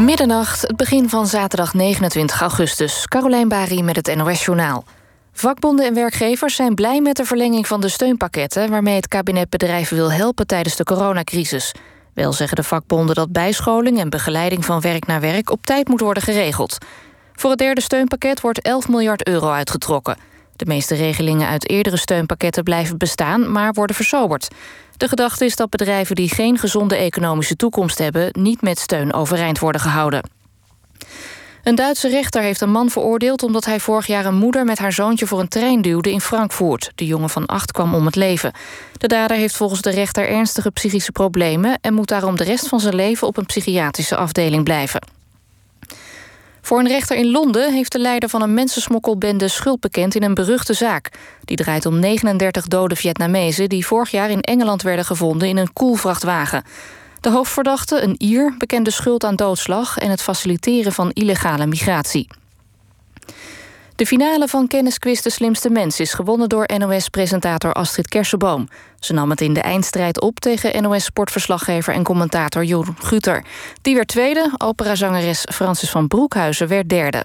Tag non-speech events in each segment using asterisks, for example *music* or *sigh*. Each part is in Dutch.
Middernacht, het begin van zaterdag 29 augustus. Carolijn Bari met het NOS Journaal. Vakbonden en werkgevers zijn blij met de verlenging van de steunpakketten... waarmee het kabinet bedrijven wil helpen tijdens de coronacrisis. Wel zeggen de vakbonden dat bijscholing en begeleiding van werk naar werk... op tijd moet worden geregeld. Voor het derde steunpakket wordt 11 miljard euro uitgetrokken. De meeste regelingen uit eerdere steunpakketten blijven bestaan... maar worden versoberd. De gedachte is dat bedrijven die geen gezonde economische toekomst hebben... niet met steun overeind worden gehouden. Een Duitse rechter heeft een man veroordeeld omdat hij vorig jaar een moeder met haar zoontje voor een trein duwde in Frankfurt. De jongen van acht kwam om het leven. De dader heeft volgens de rechter ernstige psychische problemen en moet daarom de rest van zijn leven op een psychiatrische afdeling blijven. Voor een rechter in Londen heeft de leider van een mensensmokkelbende schuld bekend in een beruchte zaak. Die draait om 39 dode Vietnamezen die vorig jaar in Engeland werden gevonden in een koelvrachtwagen. De hoofdverdachte, een Ier, bekende schuld aan doodslag en het faciliteren van illegale migratie. De finale van Kennisquiz De Slimste Mens is gewonnen door NOS-presentator Astrid Kersenboom. Ze nam het in de eindstrijd op tegen NOS-sportverslaggever en commentator Jeroen Guter. Die werd tweede, operazangeres Francis van Broekhuizen werd derde.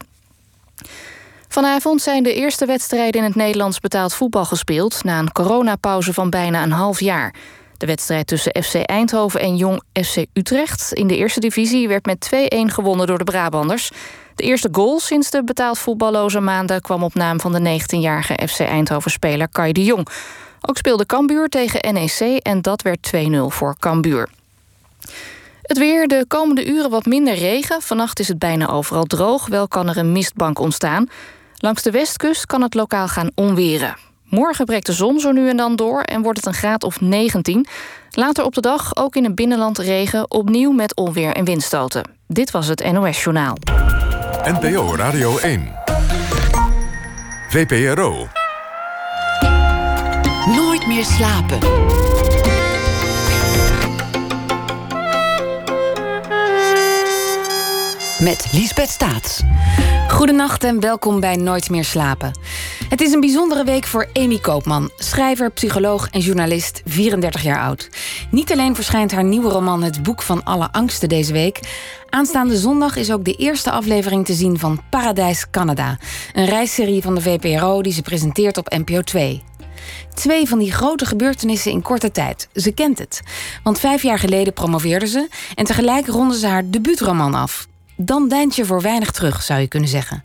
Vanavond zijn de eerste wedstrijden in het Nederlands betaald voetbal gespeeld... na een coronapauze van bijna een half jaar. De wedstrijd tussen FC Eindhoven en Jong FC Utrecht in de eerste divisie werd met 2-1 gewonnen door de Brabanders. De eerste goal sinds de betaald voetballoze maanden kwam op naam van de 19-jarige FC Eindhoven-speler Kai de Jong. Ook speelde Cambuur tegen NEC en dat werd 2-0 voor Cambuur. Het weer, de komende uren wat minder regen. Vannacht is het bijna overal droog, wel kan er een mistbank ontstaan. Langs de westkust kan het lokaal gaan onweren. Morgen breekt de zon zo nu en dan door en wordt het een graad of 19. Later op de dag ook in het binnenland regen, opnieuw met onweer en windstoten. Dit was het NOS Journaal. NPO Radio 1. VPRO. Nooit meer slapen. Met Liesbeth Staats. Goedenacht en welkom bij Nooit meer slapen. Het is een bijzondere week voor Amy Koopman, schrijver, psycholoog en journalist, 34 jaar oud. Niet alleen verschijnt haar nieuwe roman Het Boek van Alle Angsten deze week. Aanstaande zondag is ook de eerste aflevering te zien van Paradijs Canada, een reisserie van de VPRO die ze presenteert op NPO 2. Twee van die grote gebeurtenissen in korte tijd. Ze kent het. Want vijf jaar geleden promoveerde ze en tegelijk ronde ze haar debuutroman af dan deint je voor weinig terug, zou je kunnen zeggen.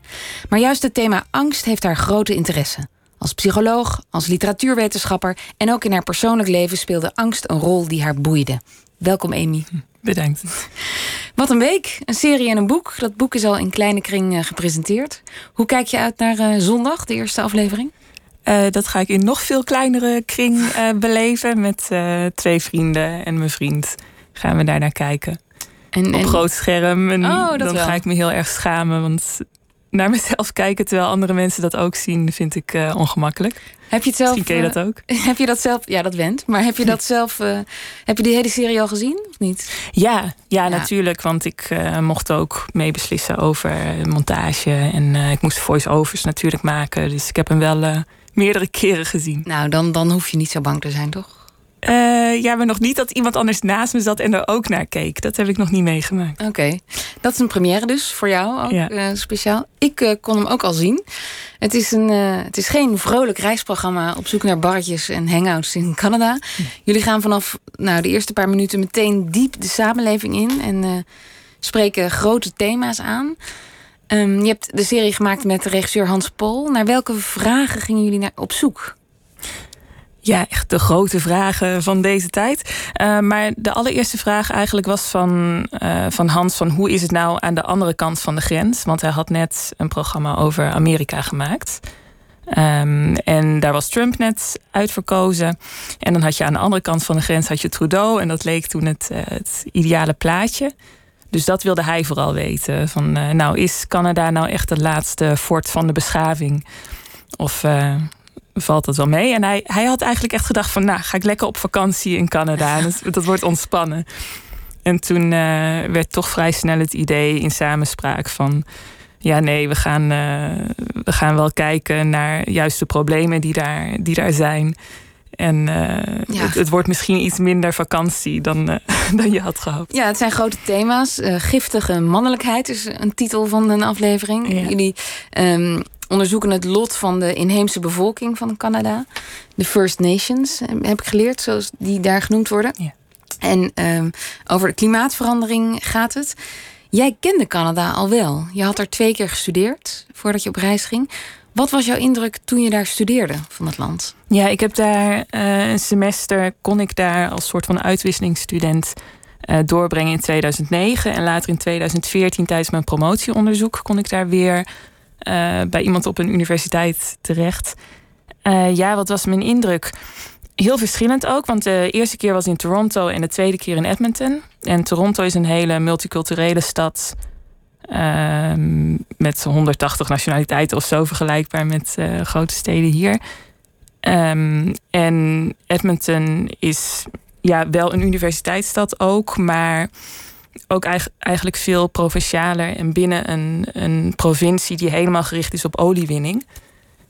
Maar juist het thema angst heeft haar grote interesse. Als psycholoog, als literatuurwetenschapper en ook in haar persoonlijk leven speelde angst een rol die haar boeide. Welkom, Amy. Bedankt. Wat een week. Een serie en een boek. Dat boek is al in kleine kring eh, gepresenteerd. Hoe kijk je uit naar uh, zondag, de eerste aflevering? Uh, dat ga ik in nog veel kleinere kring beleven. Met twee vrienden en mijn vriend gaan we daar naar kijken. En, op groot scherm. En oh, dan ga ik me heel erg schamen. Want naar *laughs* mezelf kijken terwijl andere mensen dat ook zien, vind ik uh, ongemakkelijk. Heb je het zelf? Misschien ken je dat ook. *laughs* Heb je dat zelf? Ja, dat went. Maar heb je dat *laughs* zelf? Uh, heb je die hele serie al gezien of niet? Ja, ja, natuurlijk. Want ik mocht ook meebeslissen over montage en ik moest voice-overs natuurlijk maken. Dus ik heb hem wel meerdere keren gezien. Nou, dan, dan hoef je niet zo bang te zijn, toch? Uh, ja, maar nog niet dat iemand anders naast me zat en er ook naar keek. Dat heb ik nog niet meegemaakt. Oké, dat is een première dus voor jou ook ja. uh, speciaal. Ik uh, kon hem ook al zien. Het is, een, het is geen vrolijk reisprogramma op zoek naar barretjes en hangouts in Canada. Hm. Jullie gaan vanaf nou, de eerste paar minuten meteen diep de samenleving in en spreken grote thema's aan. Um, je hebt de serie gemaakt met regisseur Hans Pol. Naar welke vragen gingen jullie naar, op zoek? Ja, echt de grote vragen van deze tijd. Uh, maar de allereerste vraag eigenlijk was van, uh, van Hans: van hoe is het nou aan de andere kant van de grens? Want hij had net een programma over Amerika gemaakt. Um, en daar was Trump net uitverkozen. En dan had je aan de andere kant van de grens had je Trudeau. En dat leek toen het, uh, het ideale plaatje. Dus dat wilde hij vooral weten. Van, nou, is Canada nou echt het laatste fort van de beschaving? Of valt het wel mee. En hij, hij had eigenlijk echt gedacht van... nou, ga ik lekker op vakantie in Canada. dat, dat wordt ontspannen. En toen uh, werd toch vrij snel het idee in samenspraak van... ja, nee, we gaan, uh, we gaan wel kijken naar juist de problemen die daar, die daar zijn... En uh, het, het, wordt misschien iets minder vakantie dan, uh, *laughs* dan je had gehoopt. Ja, het zijn grote thema's. Uh, giftige mannelijkheid is een titel van een aflevering. Ja. Jullie um, onderzoeken het lot van de inheemse bevolking van Canada. De First Nations, heb ik geleerd, zoals die daar genoemd worden. Ja. En um, over de klimaatverandering gaat het. Jij kende Canada al wel. Je had er twee keer gestudeerd voordat je op reis ging. Wat was jouw indruk toen je daar studeerde van het land? Ja, ik heb daar uh, een semester, kon ik daar als soort van uitwisselingsstudent uh, doorbrengen in 2009. En later in 2014 tijdens mijn promotieonderzoek kon ik daar weer bij iemand op een universiteit terecht. ja, wat was mijn indruk? Heel verschillend ook, want de eerste keer was in Toronto en de tweede keer in Edmonton. En Toronto is een hele multiculturele stad. Uh, met 180 nationaliteiten of zo vergelijkbaar met uh, grote steden hier. Um, en Edmonton is ja, wel een universiteitsstad ook, maar ook eigenlijk veel provincialer en binnen een, een provincie die helemaal gericht is op oliewinning.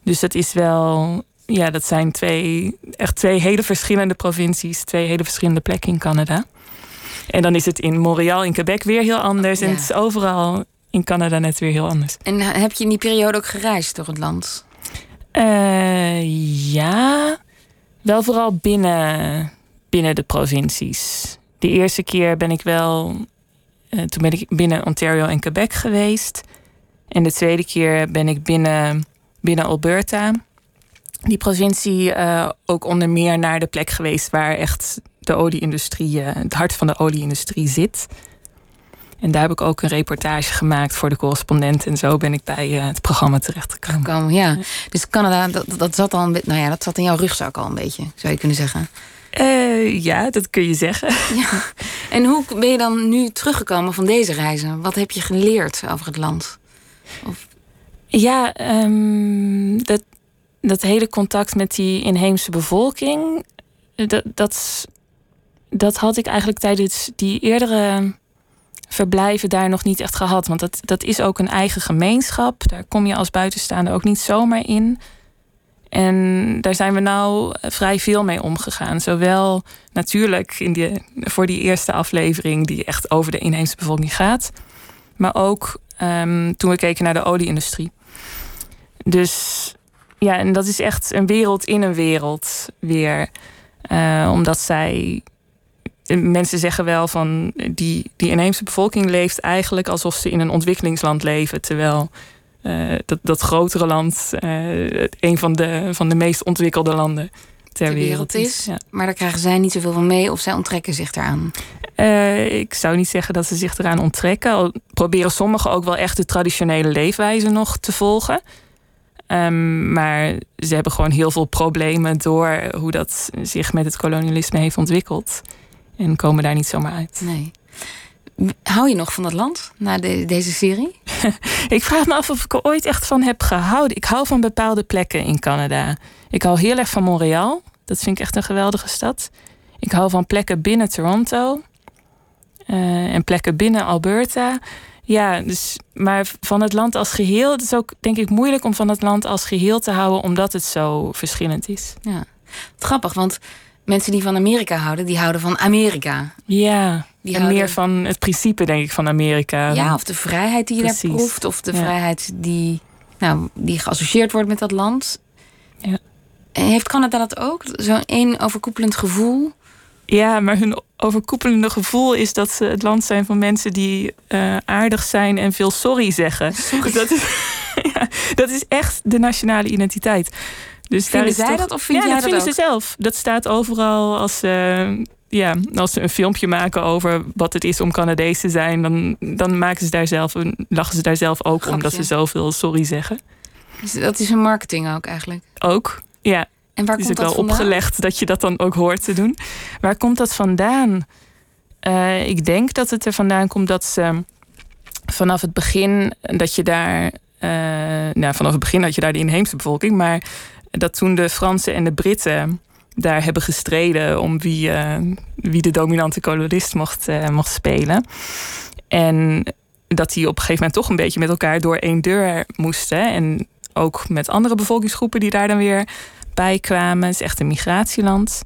Dus dat is wel ja, dat zijn twee, echt twee hele verschillende provincies, twee hele verschillende plekken in Canada. En dan is het in Montreal, in Quebec weer heel anders. Ja. En het is overal in Canada net weer heel anders. En heb je in die periode ook gereisd door het land? Uh, ja, wel vooral binnen, binnen de provincies. De eerste keer ben ik wel, uh, toen ben ik binnen Ontario en Quebec geweest. En de tweede keer ben ik binnen, binnen Alberta die provincie uh, ook onder meer naar de plek geweest waar echt de olieindustrie, uh, het hart van de olieindustrie zit. En daar heb ik ook een reportage gemaakt voor de correspondent. En zo ben ik bij het programma terechtgekomen. Gekomen, ja. Dus Canada, dat, zat al nou ja, dat zat in jouw rugzak al een beetje, zou je kunnen zeggen. Ja, dat kun je zeggen. *laughs* Ja. En hoe ben je dan nu teruggekomen van deze reizen? Wat heb je geleerd over het land? Of... Ja, um, dat, dat hele contact met die inheemse bevolking, dat, dat, dat had ik eigenlijk tijdens die eerdere verblijven daar nog niet echt gehad. Want dat, dat is ook een eigen gemeenschap. Daar kom je als buitenstaander ook niet zomaar in. En daar zijn we nou vrij veel mee omgegaan. Zowel natuurlijk in voor die eerste aflevering, die echt over de inheemse bevolking gaat. Maar ook um, toen we keken naar de olieindustrie. Dus ja, en dat is echt een wereld in een wereld weer. Uh, omdat zij. Mensen zeggen wel van die, die inheemse bevolking leeft eigenlijk alsof ze in een ontwikkelingsland leven. Terwijl dat, dat grotere land uh, een van de, van de meest ontwikkelde landen ter, wereld, is. Ja. Maar daar krijgen zij niet zoveel van mee of zij onttrekken zich eraan. Uh, ik zou niet zeggen dat ze zich eraan onttrekken. Al proberen sommigen ook wel echt de traditionele leefwijze nog te volgen. Um, maar ze hebben gewoon heel veel problemen door hoe dat zich met het kolonialisme heeft ontwikkeld. En komen daar niet zomaar uit. Nee. Hou je nog van dat land na de, deze serie? *laughs* ik vraag me af of ik er ooit echt van heb gehouden. Ik hou van bepaalde plekken in Canada. Ik hou heel erg van Montreal. Dat vind ik echt een geweldige stad. Ik hou van plekken binnen Toronto. Uh, en plekken binnen Alberta. Ja, dus, maar van het land als geheel, het is ook denk ik moeilijk om van het land als geheel te houden, omdat het zo verschillend is. Ja, grappig, want mensen die van Amerika houden, die houden van Amerika. Ja, die en meer van het principe, denk ik, van Amerika. Ja, of de vrijheid die je Precies. daar proeft, of de vrijheid die, nou, die geassocieerd wordt met dat land. Ja. Heeft Canada dat ook? Zo'n één overkoepelend gevoel? Ja, maar hun overkoepelende gevoel is dat ze het land zijn van mensen die uh, aardig zijn en veel sorry zeggen. Sorry. Dat, is, *laughs* ja, dat is echt de nationale identiteit. Dus vinden zij toch, dat of vind ja, jij dat, dat vinden ze zelf. Dat staat overal als, uh, ja, als ze een filmpje maken over wat het is om Canadees te zijn, dan, dan maken ze daar zelf, lachen ze daar zelf ook Grapje. om dat ze zoveel sorry zeggen. Dus dat is een marketing ook eigenlijk. Ook, ja. En waar het is komt ook dat wel vandaan? opgelegd dat je dat dan ook hoort te doen. Waar komt dat vandaan? Uh, ik denk dat het er vandaan komt dat ze vanaf het begin dat je daar. Uh, nou, vanaf het begin had je daar de inheemse bevolking, maar dat toen de Fransen en de Britten daar hebben gestreden om wie, uh, wie de dominante kolonist mocht, mocht spelen. En dat die op een gegeven moment toch een beetje met elkaar door één deur moesten. En ook met andere bevolkingsgroepen die daar dan weer bijkwamen. Het is echt een migratieland.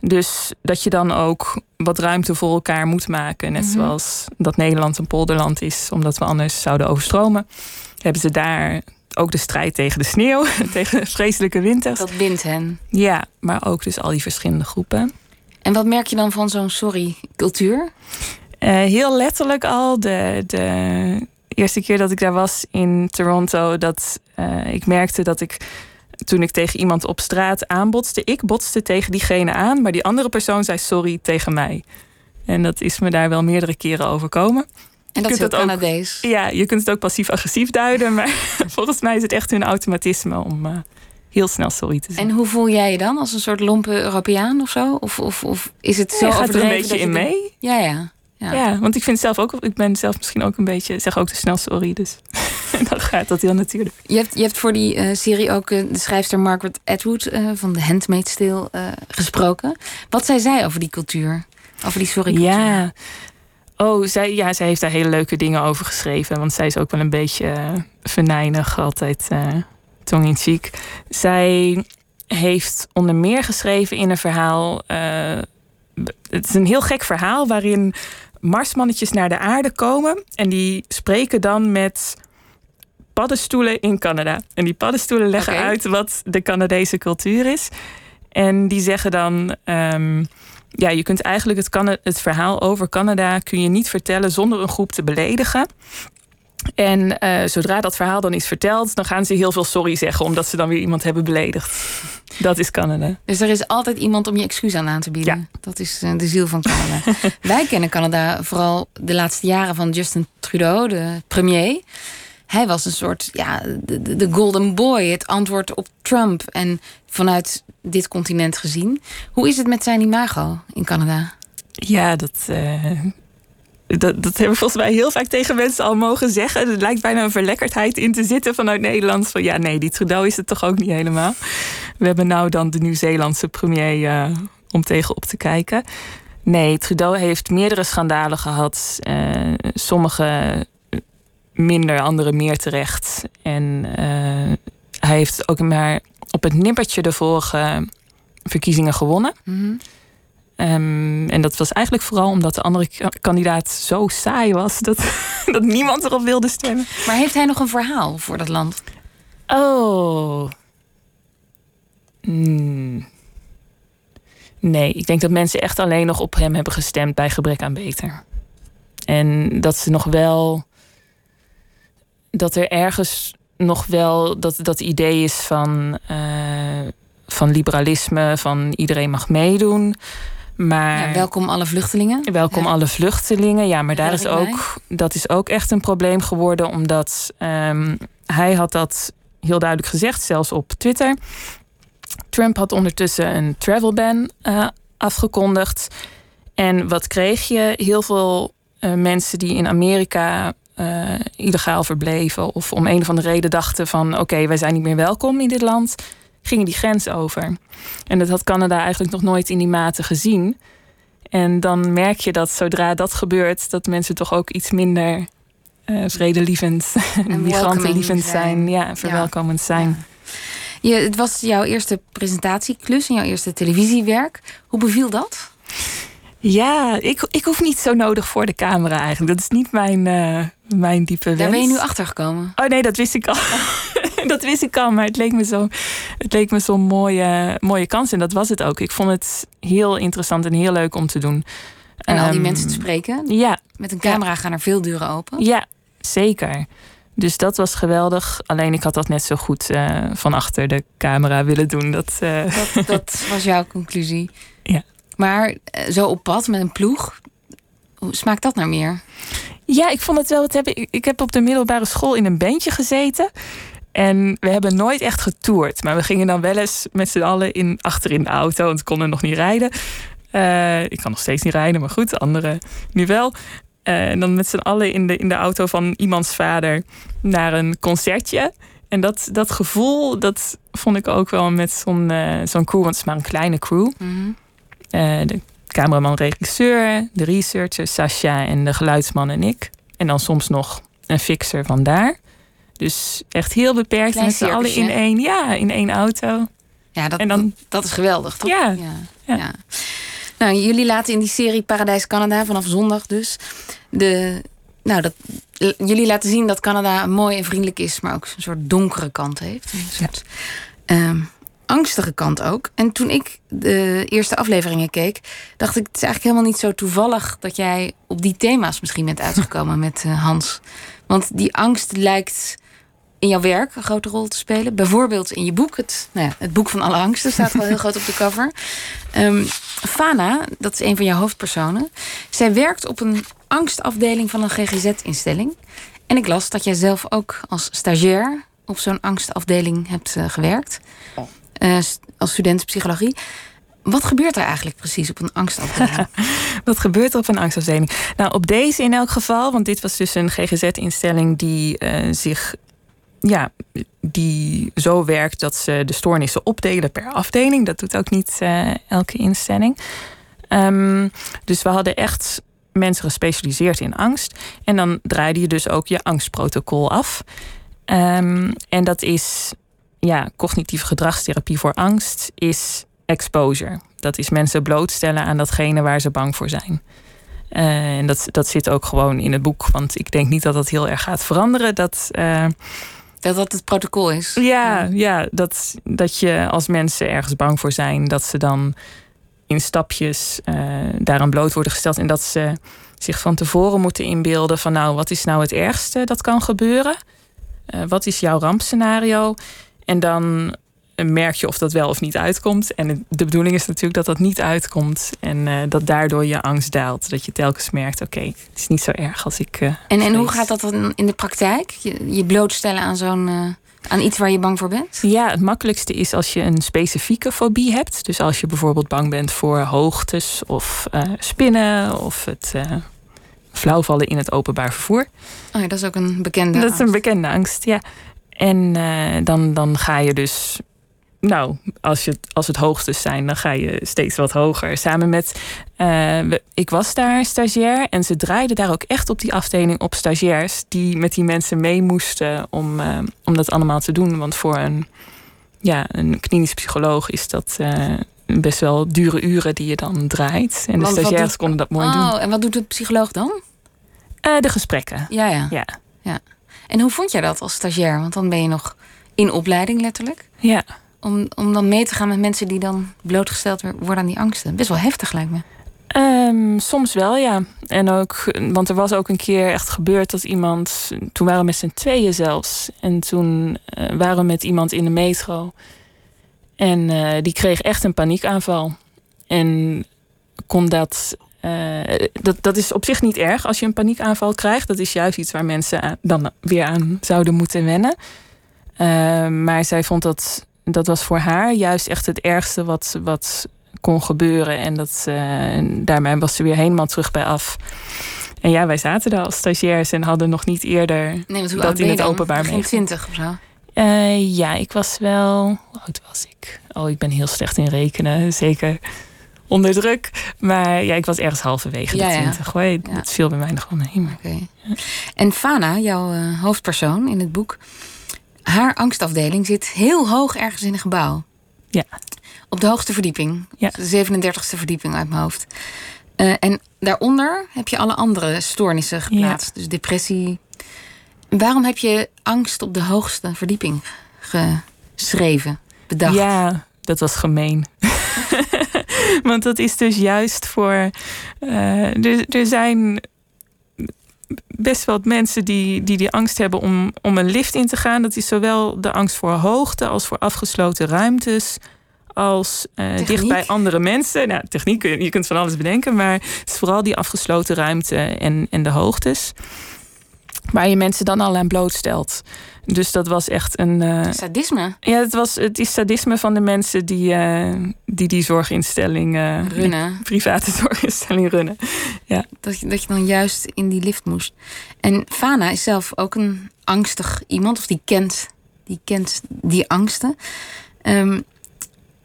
Dus dat je dan ook wat ruimte voor elkaar moet maken. Net Mhm. zoals dat Nederland een polderland is, omdat we anders zouden overstromen. Hebben ze daar ook de strijd tegen de sneeuw, *laughs* tegen vreselijke winters. Dat bindt hen. Ja, maar ook dus al die verschillende groepen. En wat merk je dan van zo'n sorry-cultuur? Eh, heel letterlijk al, de, de eerste keer dat ik daar was in Toronto, dat eh, ik merkte dat ik toen ik tegen iemand op straat aanbotste, ik botste tegen diegene aan, maar die andere persoon zei sorry tegen mij. En dat is me daar wel meerdere keren overkomen. En dat kunt is ook dat ook- Canadees. Ja, je kunt het ook passief-agressief duiden, maar *laughs* volgens mij is het echt hun automatisme om eh, heel snel sorry te zeggen. En hoe voel jij je dan? Als een soort lompe Europeaan of zo? Of, of, of is het zo je gaat er een beetje in denkt- mee. Ja, ja. ja. Ja. want ik vind zelf ook, ik ben zelf misschien ook een beetje, zeg ook te snel sorry, dus *laughs* dan gaat dat heel natuurlijk. Je, hebt, je hebt voor die eh, serie ook eh, de schrijfster Margaret Atwood van The Handmaid's Tale gesproken. Wat zei zij over die cultuur? Over die sorry cultuur? Ja. Oh, zij, ja, zij heeft daar hele leuke dingen over geschreven. Want zij is ook wel een beetje eh, venijnig, altijd eh tong in cheek. Zij heeft onder meer geschreven in een verhaal. eh, het is een heel gek verhaal waarin marsmannetjes naar de aarde komen. En die spreken dan met paddenstoelen in Canada. En die paddenstoelen leggen uit wat de Canadese cultuur is. En die zeggen dan. ehm, ja, je kunt eigenlijk het, het verhaal over Canada kun je niet vertellen zonder een groep te beledigen. En eh, zodra dat verhaal dan is verteld, dan gaan ze heel veel sorry zeggen, omdat ze dan weer iemand hebben beledigd. Dat is Canada. Dus er is altijd iemand om je excuus aan aan te bieden. Dat is eh, de ziel van Canada. *laughs* Wij kennen Canada vooral de laatste jaren van Justin Trudeau, de premier. Hij was een soort, ja, de, de- de golden boy, het antwoord op Trump. En vanuit dit continent gezien. Hoe is het met zijn imago in Canada? Ja, dat, eh, dat, dat hebben we volgens mij heel vaak tegen mensen al mogen zeggen. Er lijkt bijna een verlekkerdheid in te zitten vanuit Nederland. Van ja, nee, die Trudeau is het toch ook niet helemaal. We hebben nou dan de Nieuw-Zeelandse premier eh, om tegenop te kijken. Nee, Trudeau heeft meerdere schandalen gehad. Eh, sommige minder, andere meer terecht. En eh, hij heeft ook maar op het nippertje de vorige verkiezingen gewonnen. Mhm. Ehm, en dat was eigenlijk vooral omdat de andere ka- kandidaat zo saai was dat, *laughs* dat niemand erop wilde stemmen. Maar heeft hij nog een verhaal voor dat land? Oh. Hmm. Nee, ik denk dat mensen echt alleen nog op hem hebben gestemd bij gebrek aan beter. En dat ze nog wel. Dat er ergens nog wel dat, dat idee is van, eh, van liberalisme, van iedereen mag meedoen. Maar Ja, welkom alle vluchtelingen. Welkom Ja. alle vluchtelingen. Ja, maar daar is ook, dat is ook echt een probleem geworden. Omdat ehm, hij had dat heel duidelijk gezegd, zelfs op Twitter. Trump had ondertussen een travel ban eh, afgekondigd. En wat kreeg je? Heel veel eh, mensen die in Amerika eh, illegaal verbleven... of om een of andere reden dachten van... oké, wij zijn niet meer welkom in dit land... gingen die grens over. En dat had Canada eigenlijk nog nooit in die mate gezien... En dan merk je dat zodra dat gebeurt, dat mensen toch ook iets minder eh, vredelievend, *laughs* migrantenlievend zijn. zijn. Ja, verwelkomend zijn. Je, het was jouw eerste presentatieklus en jouw eerste televisiewerk. Hoe beviel dat? Ja, ik, ik hoef niet zo nodig voor de camera eigenlijk. Dat is niet mijn, eh, mijn diepe wens. Daar ben je nu achter gekomen. Oh nee, dat wist ik al. *laughs* dat wist ik al, maar het leek me zo- het leek me zo'n mooie, mooie kans. En dat was het ook. Ik vond het heel interessant en heel leuk om te doen. En al die Ehm, mensen te spreken. Ja, Met een camera gaan er veel deuren open. Ja, zeker. Dus dat was geweldig. Alleen ik had dat net zo goed eh, van achter de camera willen doen. Dat, eh, Dat, dat *laughs* was jouw conclusie. Maar eh, zo op pad met een ploeg, hoe smaakt dat naar meer? Ja, ik vond het wel wat hebben. Ik, heb op de middelbare school in een bandje gezeten. En we hebben nooit echt getoerd. Maar we gingen dan wel eens met z'n allen in, achter in de auto. Want we konden nog niet rijden. Eh, ik kan nog steeds niet rijden, maar goed, anderen nu wel. Eh, en dan met z'n allen in de, in de auto van iemands vader naar een concertje. En dat, dat gevoel, dat vond ik ook wel met zo'n zo'n crew. Want het is maar een kleine crew. Eh, de cameraman, regisseur, de researcher, Sascha en de geluidsman en ik. En dan soms nog een fixer van daar. Dus echt heel beperkt Klein met z'n allen in één, ja, in één auto. Ja, dat, En dan- dat is geweldig, toch? Ja. ja. Ja. ja. Nou, jullie laten in die serie Paradijs Canada vanaf zondag dus. De, nou, dat, jullie laten zien dat Canada mooi en vriendelijk is, maar ook een soort donkere kant heeft. Een soort ehm, angstige kant ook. En toen ik de eerste afleveringen keek, dacht ik: het is eigenlijk helemaal niet zo toevallig dat jij op die thema's misschien bent uitgekomen met eh, Hans. Want die angst lijkt in jouw werk een grote rol te spelen. Bijvoorbeeld in je boek, het, nou ja, het boek van alle angsten, staat wel heel groot op de cover. Ehm, Fana, dat is een van jouw hoofdpersonen. Zij werkt op een angstafdeling van een GGZ-instelling. En ik las dat jij zelf ook als stagiair op zo'n angstafdeling hebt eh, gewerkt. Eh, als student psychologie. Wat gebeurt er eigenlijk precies op een angstafdeling? *laughs* Wat gebeurt er op een angstafdeling? Nou, op deze in elk geval, want dit was dus een GGZ-instelling die eh, zich. Ja, die zo werkt dat ze de stoornissen opdelen per afdeling. Dat doet ook niet eh, elke instelling. Ehm, dus we hadden echt mensen gespecialiseerd in angst. En dan draaide je dus ook je angstprotocol af. Ehm, en dat is ja, cognitieve gedragstherapie voor angst is exposure. Dat is mensen blootstellen aan datgene waar ze bang voor zijn. Eh, en dat, dat zit ook gewoon in het boek. Want ik denk niet dat dat heel erg gaat veranderen. Dat, eh, dat dat het protocol is? ja, ja dat, dat je als mensen ergens bang voor zijn, dat ze dan in stapjes eh, daaraan bloot worden gesteld. En dat ze zich van tevoren moeten inbeelden van nou, wat is nou het ergste dat kan gebeuren? Wat is jouw rampscenario? En dan merk je of dat wel of niet uitkomt. En de bedoeling is natuurlijk dat dat niet uitkomt. En eh, dat daardoor je angst daalt. Dat je telkens merkt, oké, het is niet zo erg als ik... eh, En, en hoe gaat dat dan in de praktijk? Je, je blootstellen aan zo'n eh, aan iets waar je bang voor bent? Ja, het makkelijkste is als je een specifieke fobie hebt. Dus als je bijvoorbeeld bang bent voor hoogtes of spinnen of het flauwvallen in het openbaar vervoer. Oh ja, dat is ook een bekende. Dat is een angst. bekende angst, ja. En eh, dan, dan ga je dus. Nou, als, je, als het hoogtes zijn, dan ga je steeds wat hoger. Samen met. eh, ik was daar stagiair en ze draaiden daar ook echt op die afdeling op stagiairs. die met die mensen mee moesten om, eh, om dat allemaal te doen. Want voor een, ja, een klinisch psycholoog is dat. best wel dure uren die je dan draait. En de Want stagiairs doet- konden dat mooi doen. Oh, en wat doet de psycholoog dan? De gesprekken. Ja, ja, Ja. En hoe vond jij dat als stagiair? Want dan ben je nog in opleiding letterlijk. Ja. Om, om dan mee te gaan met mensen die dan blootgesteld worden aan die angsten. Best wel heftig lijkt me. Ehm, soms wel, ja. En ook, want er was ook een keer echt gebeurd dat iemand. Toen waren we met z'n tweeën zelfs. En toen eh, waren we met iemand in de metro. En eh, die kreeg echt een paniekaanval. En kon dat. Eh, dat. Dat is op zich niet erg als je een paniekaanval krijgt. Dat is juist iets waar mensen aan- dan weer aan zouden moeten wennen. Eh, maar zij vond dat. Dat was voor haar juist echt het ergste wat, wat kon gebeuren. En dat, eh, daarmee was ze weer helemaal terug bij af. En ja, wij zaten daar als stagiairs en hadden nog niet eerder Nee, dat in het dan? openbaar meegemaakt. 20 of zo. Ja, ik was wel. Hoe oud was ik? Oh, ik ben heel slecht in rekenen. Zeker onder druk. Maar ja, ik was ergens halverwege Ja, de twintig. Ja. Dat viel bij mij nog wel mee. Maar... En Fana, jouw eh, hoofdpersoon in het boek, haar angstafdeling zit heel hoog ergens in een gebouw. Ja. Op de hoogste verdieping. Ja. De 37e verdieping uit mijn hoofd. Eh, en daaronder heb je alle andere stoornissen geplaatst. Dus depressie. Waarom heb je angst op de hoogste verdieping geschreven, bedacht? Ja, dat was gemeen. *laughs* *laughs* Want dat is dus juist voor. eh, er, er zijn best wel mensen die, die die angst hebben om, om een lift in te gaan. Dat is zowel de angst voor hoogte als voor afgesloten ruimtes. Als Techniek? dicht bij andere mensen. Nou, techniek, je kunt van alles bedenken. Maar het is vooral die afgesloten ruimte en, en de hoogtes. Waar je mensen dan al aan blootstelt. Dus dat was echt een. eh, Sadisme ja, het, was, het is sadisme van de mensen die eh, die, die zorginstelling, eh, runnen. private *laughs* zorginstelling runnen. Dat je, dat je dan juist in die lift moest. En Fana is zelf ook een angstig iemand, of die kent die, kent die angsten. Ehm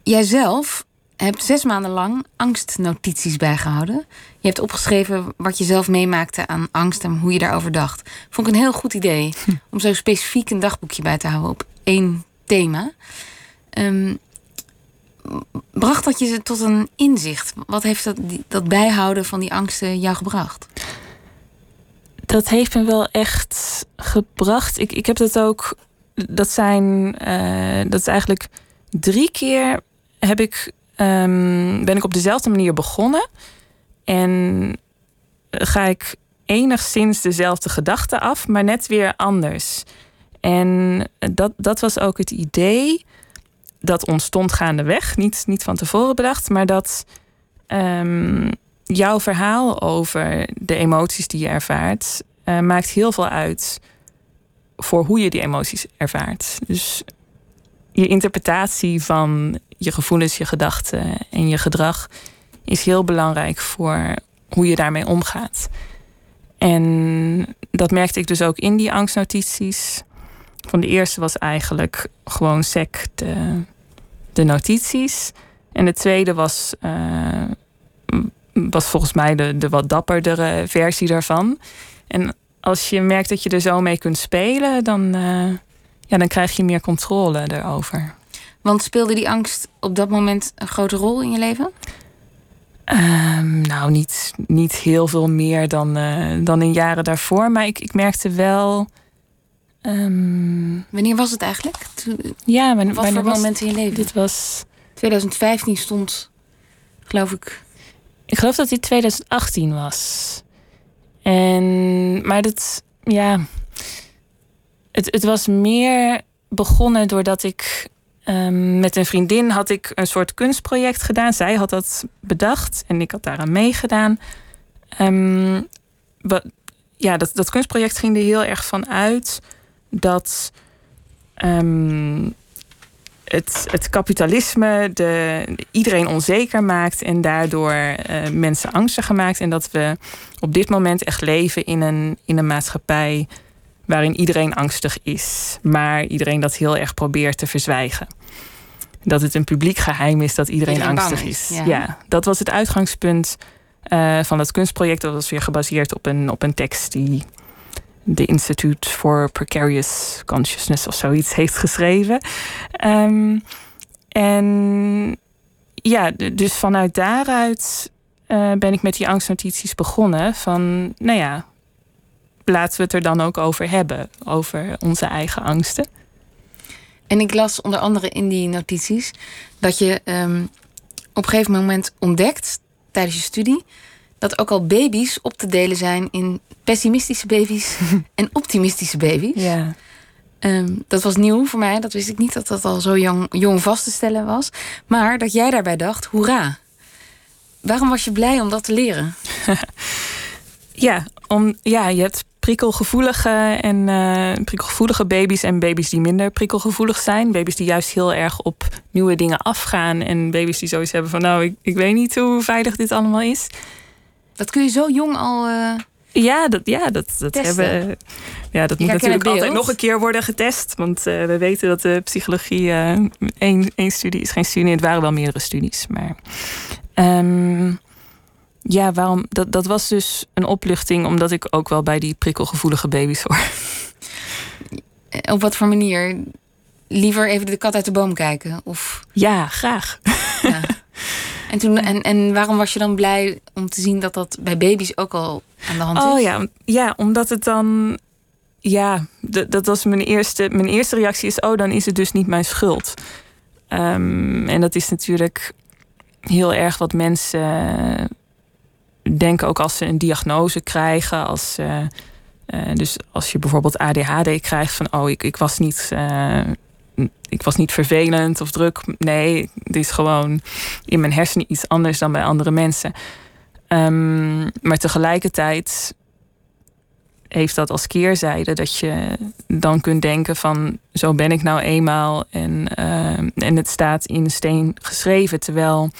jijzelf hebt zes maanden lang angstnotities bijgehouden. Je hebt opgeschreven wat je zelf meemaakte aan angst en hoe je daarover dacht. Vond ik een heel goed idee *laughs* om zo specifiek een dagboekje bij te houden op één thema. Ehm, bracht dat je tot een inzicht? Wat heeft dat, dat bijhouden van die angsten jou gebracht? Dat heeft me wel echt gebracht. Ik, ik heb dat ook. Dat zijn. Uh, dat is eigenlijk drie keer heb ik, um, ben ik op dezelfde manier begonnen. En ga ik enigszins dezelfde gedachten af, maar net weer anders. En dat, dat was ook het idee dat ontstond gaandeweg, niet, niet van tevoren bedacht, maar dat um, jouw verhaal over de emoties die je ervaart, uh, maakt heel veel uit voor hoe je die emoties ervaart. Dus je interpretatie van je gevoelens, je gedachten en je gedrag is heel belangrijk voor hoe je daarmee omgaat. En dat merkte ik dus ook in die angstnotities. Van de eerste was eigenlijk gewoon sec de, notities. En de tweede was, uh, was volgens mij de, de wat dapperdere versie daarvan. En als je merkt dat je er zo mee kunt spelen, dan, uh, ja, dan krijg je meer controle erover. Want speelde die angst op dat moment een grote rol in je leven? Um, nou, niet, niet heel veel meer dan, uh, dan in jaren daarvoor. Maar ik, ik merkte wel. Um, Wanneer was het eigenlijk? Toen, ja, maar, wat voor moment in je leven? Dit was. 2015 stond, geloof ik. Ik geloof dat dit 2018 was. En, maar dat, ja. Het, het was meer begonnen doordat ik Um, met een vriendin had ik een soort kunstproject gedaan. Zij had dat bedacht en ik had daaraan meegedaan. Um, ja, dat, dat kunstproject ging er heel erg van uit dat um, het, het kapitalisme de, iedereen onzeker maakt en daardoor uh, mensen angstig maakt. En dat we op dit moment echt leven in een, in een maatschappij waarin iedereen angstig is, maar iedereen dat heel erg probeert te verzwijgen. Dat het een publiek geheim is dat iedereen, angstig is. Ja. dat was het uitgangspunt uh, van het kunstproject. Dat was weer gebaseerd op een, op een tekst die de Institute for Precarious Consciousness of zoiets heeft geschreven. Um, en ja, dus vanuit daaruit uh, ben ik met die angstnotities begonnen. Van, nou ja, laten we het er dan ook over hebben. Over onze eigen angsten. En ik las onder andere in die notities dat je um, op een gegeven moment ontdekt tijdens je studie dat ook al baby's op te delen zijn in pessimistische baby's *laughs* en optimistische baby's. Ja. Um, dat was nieuw voor mij. Dat wist ik niet dat dat al zo jong, jong vast te stellen was. Maar dat jij daarbij dacht: hoera. Waarom was je blij om dat te leren? *laughs* ja, om, ja, je hebt prikkelgevoelige en uh, prikkelgevoelige baby's en baby's die minder prikkelgevoelig zijn. Baby's die juist heel erg op nieuwe dingen afgaan. En baby's die zoiets hebben van nou, ik, ik weet niet hoe veilig dit allemaal is. Dat kun je zo jong al. Uh, ja, dat, ja, dat, dat hebben. Ja, dat moet natuurlijk altijd nog een keer worden getest. Want uh, we weten dat de psychologie één, één studie is geen studie. Het waren wel meerdere studies. Maar um, ja, waarom? Dat, dat was dus een opluchting, omdat ik ook wel bij die prikkelgevoelige baby's hoor. Op wat voor manier? Liever even de kat uit de boom kijken? Of... Ja, graag. Ja. En, toen, en, en waarom was je dan blij om te zien dat dat bij baby's ook al aan de hand is? Oh ja, ja omdat het dan. Ja, dat was mijn eerste. Mijn eerste reactie is: oh, dan is het dus niet mijn schuld. Um, en dat is natuurlijk heel erg wat mensen denken ook als ze een diagnose krijgen, als, uh, uh, dus als je bijvoorbeeld ADHD krijgt, van oh, ik, ik, was niet, uh, ik was niet vervelend of druk. Nee, het is gewoon in mijn hersenen iets anders dan bij andere mensen. Um, maar tegelijkertijd heeft dat als keerzijde dat je dan kunt denken van zo ben ik nou eenmaal en, en het staat in steen geschreven. Terwijl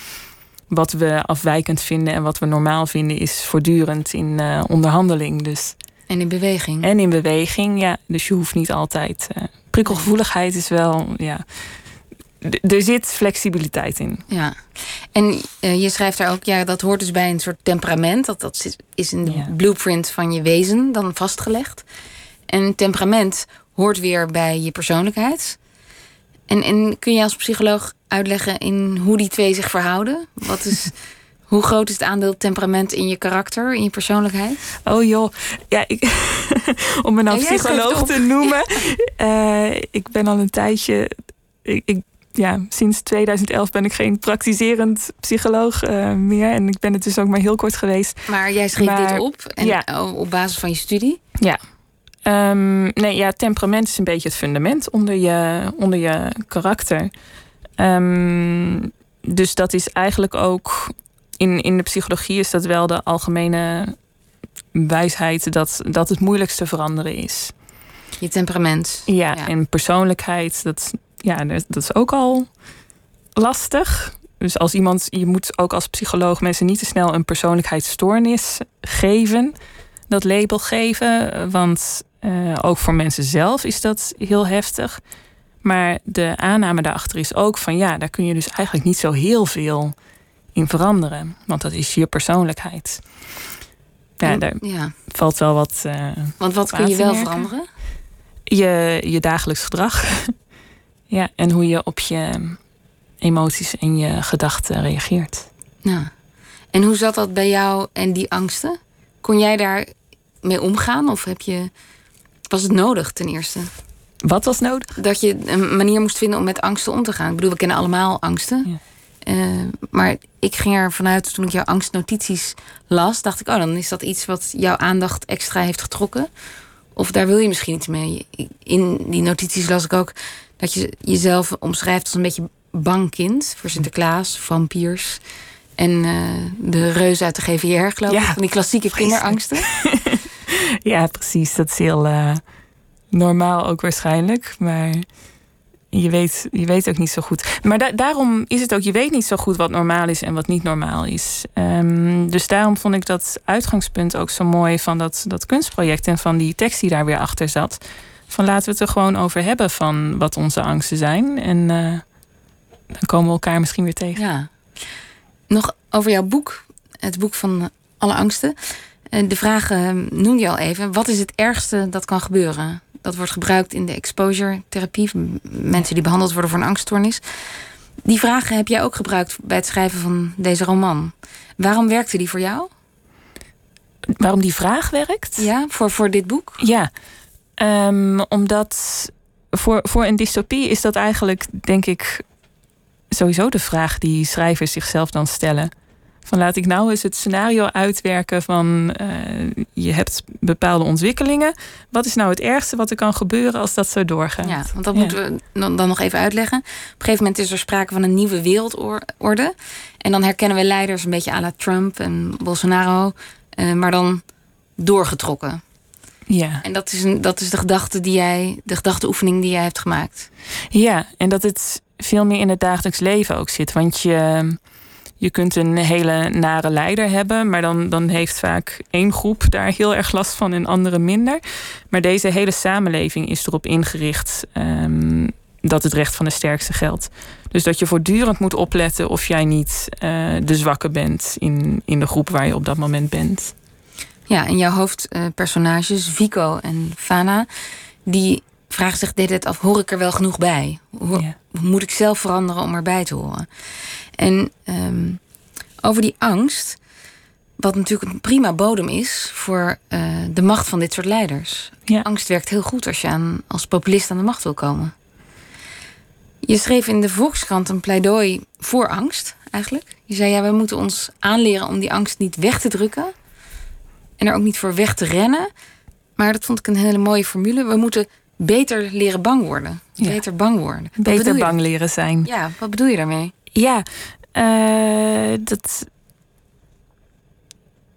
wat we afwijkend vinden en wat we normaal vinden, is voortdurend in uh, onderhandeling. Dus. En in beweging. En in beweging, ja. Dus je hoeft niet altijd. Uh, prikkelgevoeligheid is wel, ja. Er zit flexibiliteit in. Ja. En uh, je schrijft daar ook, ja, dat hoort dus bij een soort temperament. Dat, dat is in de ja. blueprint van je wezen dan vastgelegd. En temperament hoort weer bij je persoonlijkheid. En, en kun je als psycholoog uitleggen in hoe die twee zich verhouden? Wat is, *laughs* hoe groot is het aandeel temperament in je karakter, in je persoonlijkheid? Oh joh, ja, ik, *laughs* om me nou psycholoog te *laughs* noemen. Uh, ik ben al een tijdje. Ik, ik, ja, sinds 2011 ben ik geen praktiserend psycholoog uh, meer. En ik ben het dus ook maar heel kort geweest. Maar jij schreef dit op en, ja. op basis van je studie? Ja. Um, nee, ja, temperament is een beetje het fundament onder je, onder je karakter. Um, dus dat is eigenlijk ook in, in de psychologie is dat wel de algemene wijsheid dat, dat het moeilijkste veranderen is. Je temperament. Ja, ja. en persoonlijkheid, dat, ja, dat is ook al lastig. Dus als iemand, je moet ook als psycholoog mensen niet te snel een persoonlijkheidsstoornis geven, dat label geven. Want uh, ook voor mensen zelf is dat heel heftig. Maar de aanname daarachter is ook van ja, daar kun je dus eigenlijk niet zo heel veel in veranderen. Want dat is je persoonlijkheid. Ja, daar ja. valt wel wat. Uh, want wat kun je wel veranderen? Je, je dagelijks gedrag. *laughs* ja, en hoe je op je emoties en je gedachten reageert. Ja. En hoe zat dat bij jou en die angsten? Kon jij daar mee omgaan? Of heb je, was het nodig ten eerste? Wat was nodig? Dat je een manier moest vinden om met angsten om te gaan. Ik bedoel, we kennen allemaal angsten. Ja. Uh, maar ik ging er vanuit toen ik jouw angstnotities las, dacht ik, oh, dan is dat iets wat jouw aandacht extra heeft getrokken. Of daar wil je misschien iets mee. In die notities las ik ook dat je jezelf omschrijft als een beetje bang kind voor Sinterklaas, vampiers. En uh, de reus uit de GVR, geloof ik. van die klassieke kinderangsten. *laughs* *laughs* ja, precies. Dat is heel uh, normaal ook waarschijnlijk. Maar je weet, je weet ook niet zo goed. Maar daarom is het ook, je weet niet zo goed wat normaal is en wat niet normaal is. Um, dus daarom vond ik dat uitgangspunt ook zo mooi van dat, dat kunstproject en van die tekst die daar weer achter zat. Van laten we het er gewoon over hebben van wat onze angsten zijn. En uh, dan komen we elkaar misschien weer tegen. Ja. Nog over jouw boek, het boek van alle angsten. Eh, de vraag noemde je al even. Wat is het ergste dat kan gebeuren? Dat wordt gebruikt in de exposure therapie. Mensen die behandeld worden voor een angststoornis. Die vragen heb jij ook gebruikt bij het schrijven van deze roman. Waarom werkte die voor jou? Waarom die vraag werkt? Ja, voor, voor dit boek? Ja, um, omdat voor, voor een dystopie is dat eigenlijk, denk ik, sowieso de vraag die schrijvers zichzelf dan stellen. Van laat ik nou eens het scenario uitwerken van uh, je hebt bepaalde ontwikkelingen. Wat is nou het ergste wat er kan gebeuren als dat zo doorgaat? Ja, want dat moeten we dan, dan nog even uitleggen. Op een gegeven moment is er sprake van een nieuwe wereldorde. En dan herkennen we leiders een beetje à la Trump en Bolsonaro. Uh, maar dan doorgetrokken. Ja. En dat is, een, dat is de gedachte die jij, de gedachteoefening die jij hebt gemaakt. Ja, en dat het veel meer in het dagelijks leven ook zit. Want je je kunt een hele nare leider hebben, maar dan, dan heeft vaak één groep daar heel erg last van en andere minder. Maar deze hele samenleving is erop ingericht um, dat het recht van de sterkste geldt. Dus dat je voortdurend moet opletten of jij niet uh, de zwakke bent in, in de groep waar je op dat moment bent. Ja, en jouw hoofdpersonages, Vico en Fana, die vragen zich dit het af: hoor ik er wel genoeg bij? Hoe, ja. moet ik zelf veranderen om erbij te horen? En um, over die angst, wat natuurlijk een prima bodem is voor uh, de macht van dit soort leiders. Ja. Angst werkt heel goed als je aan, als populist aan de macht wil komen. Je schreef in de Volkskrant een pleidooi voor angst, eigenlijk. Je zei, ja, we moeten ons aanleren om die angst niet weg te drukken. En er ook niet voor weg te rennen. Maar dat vond ik een hele mooie formule. We moeten beter leren bang worden. Beter bang worden. beter bang leren zijn. Ja, wat bedoel je daarmee? Ja, uh, dat,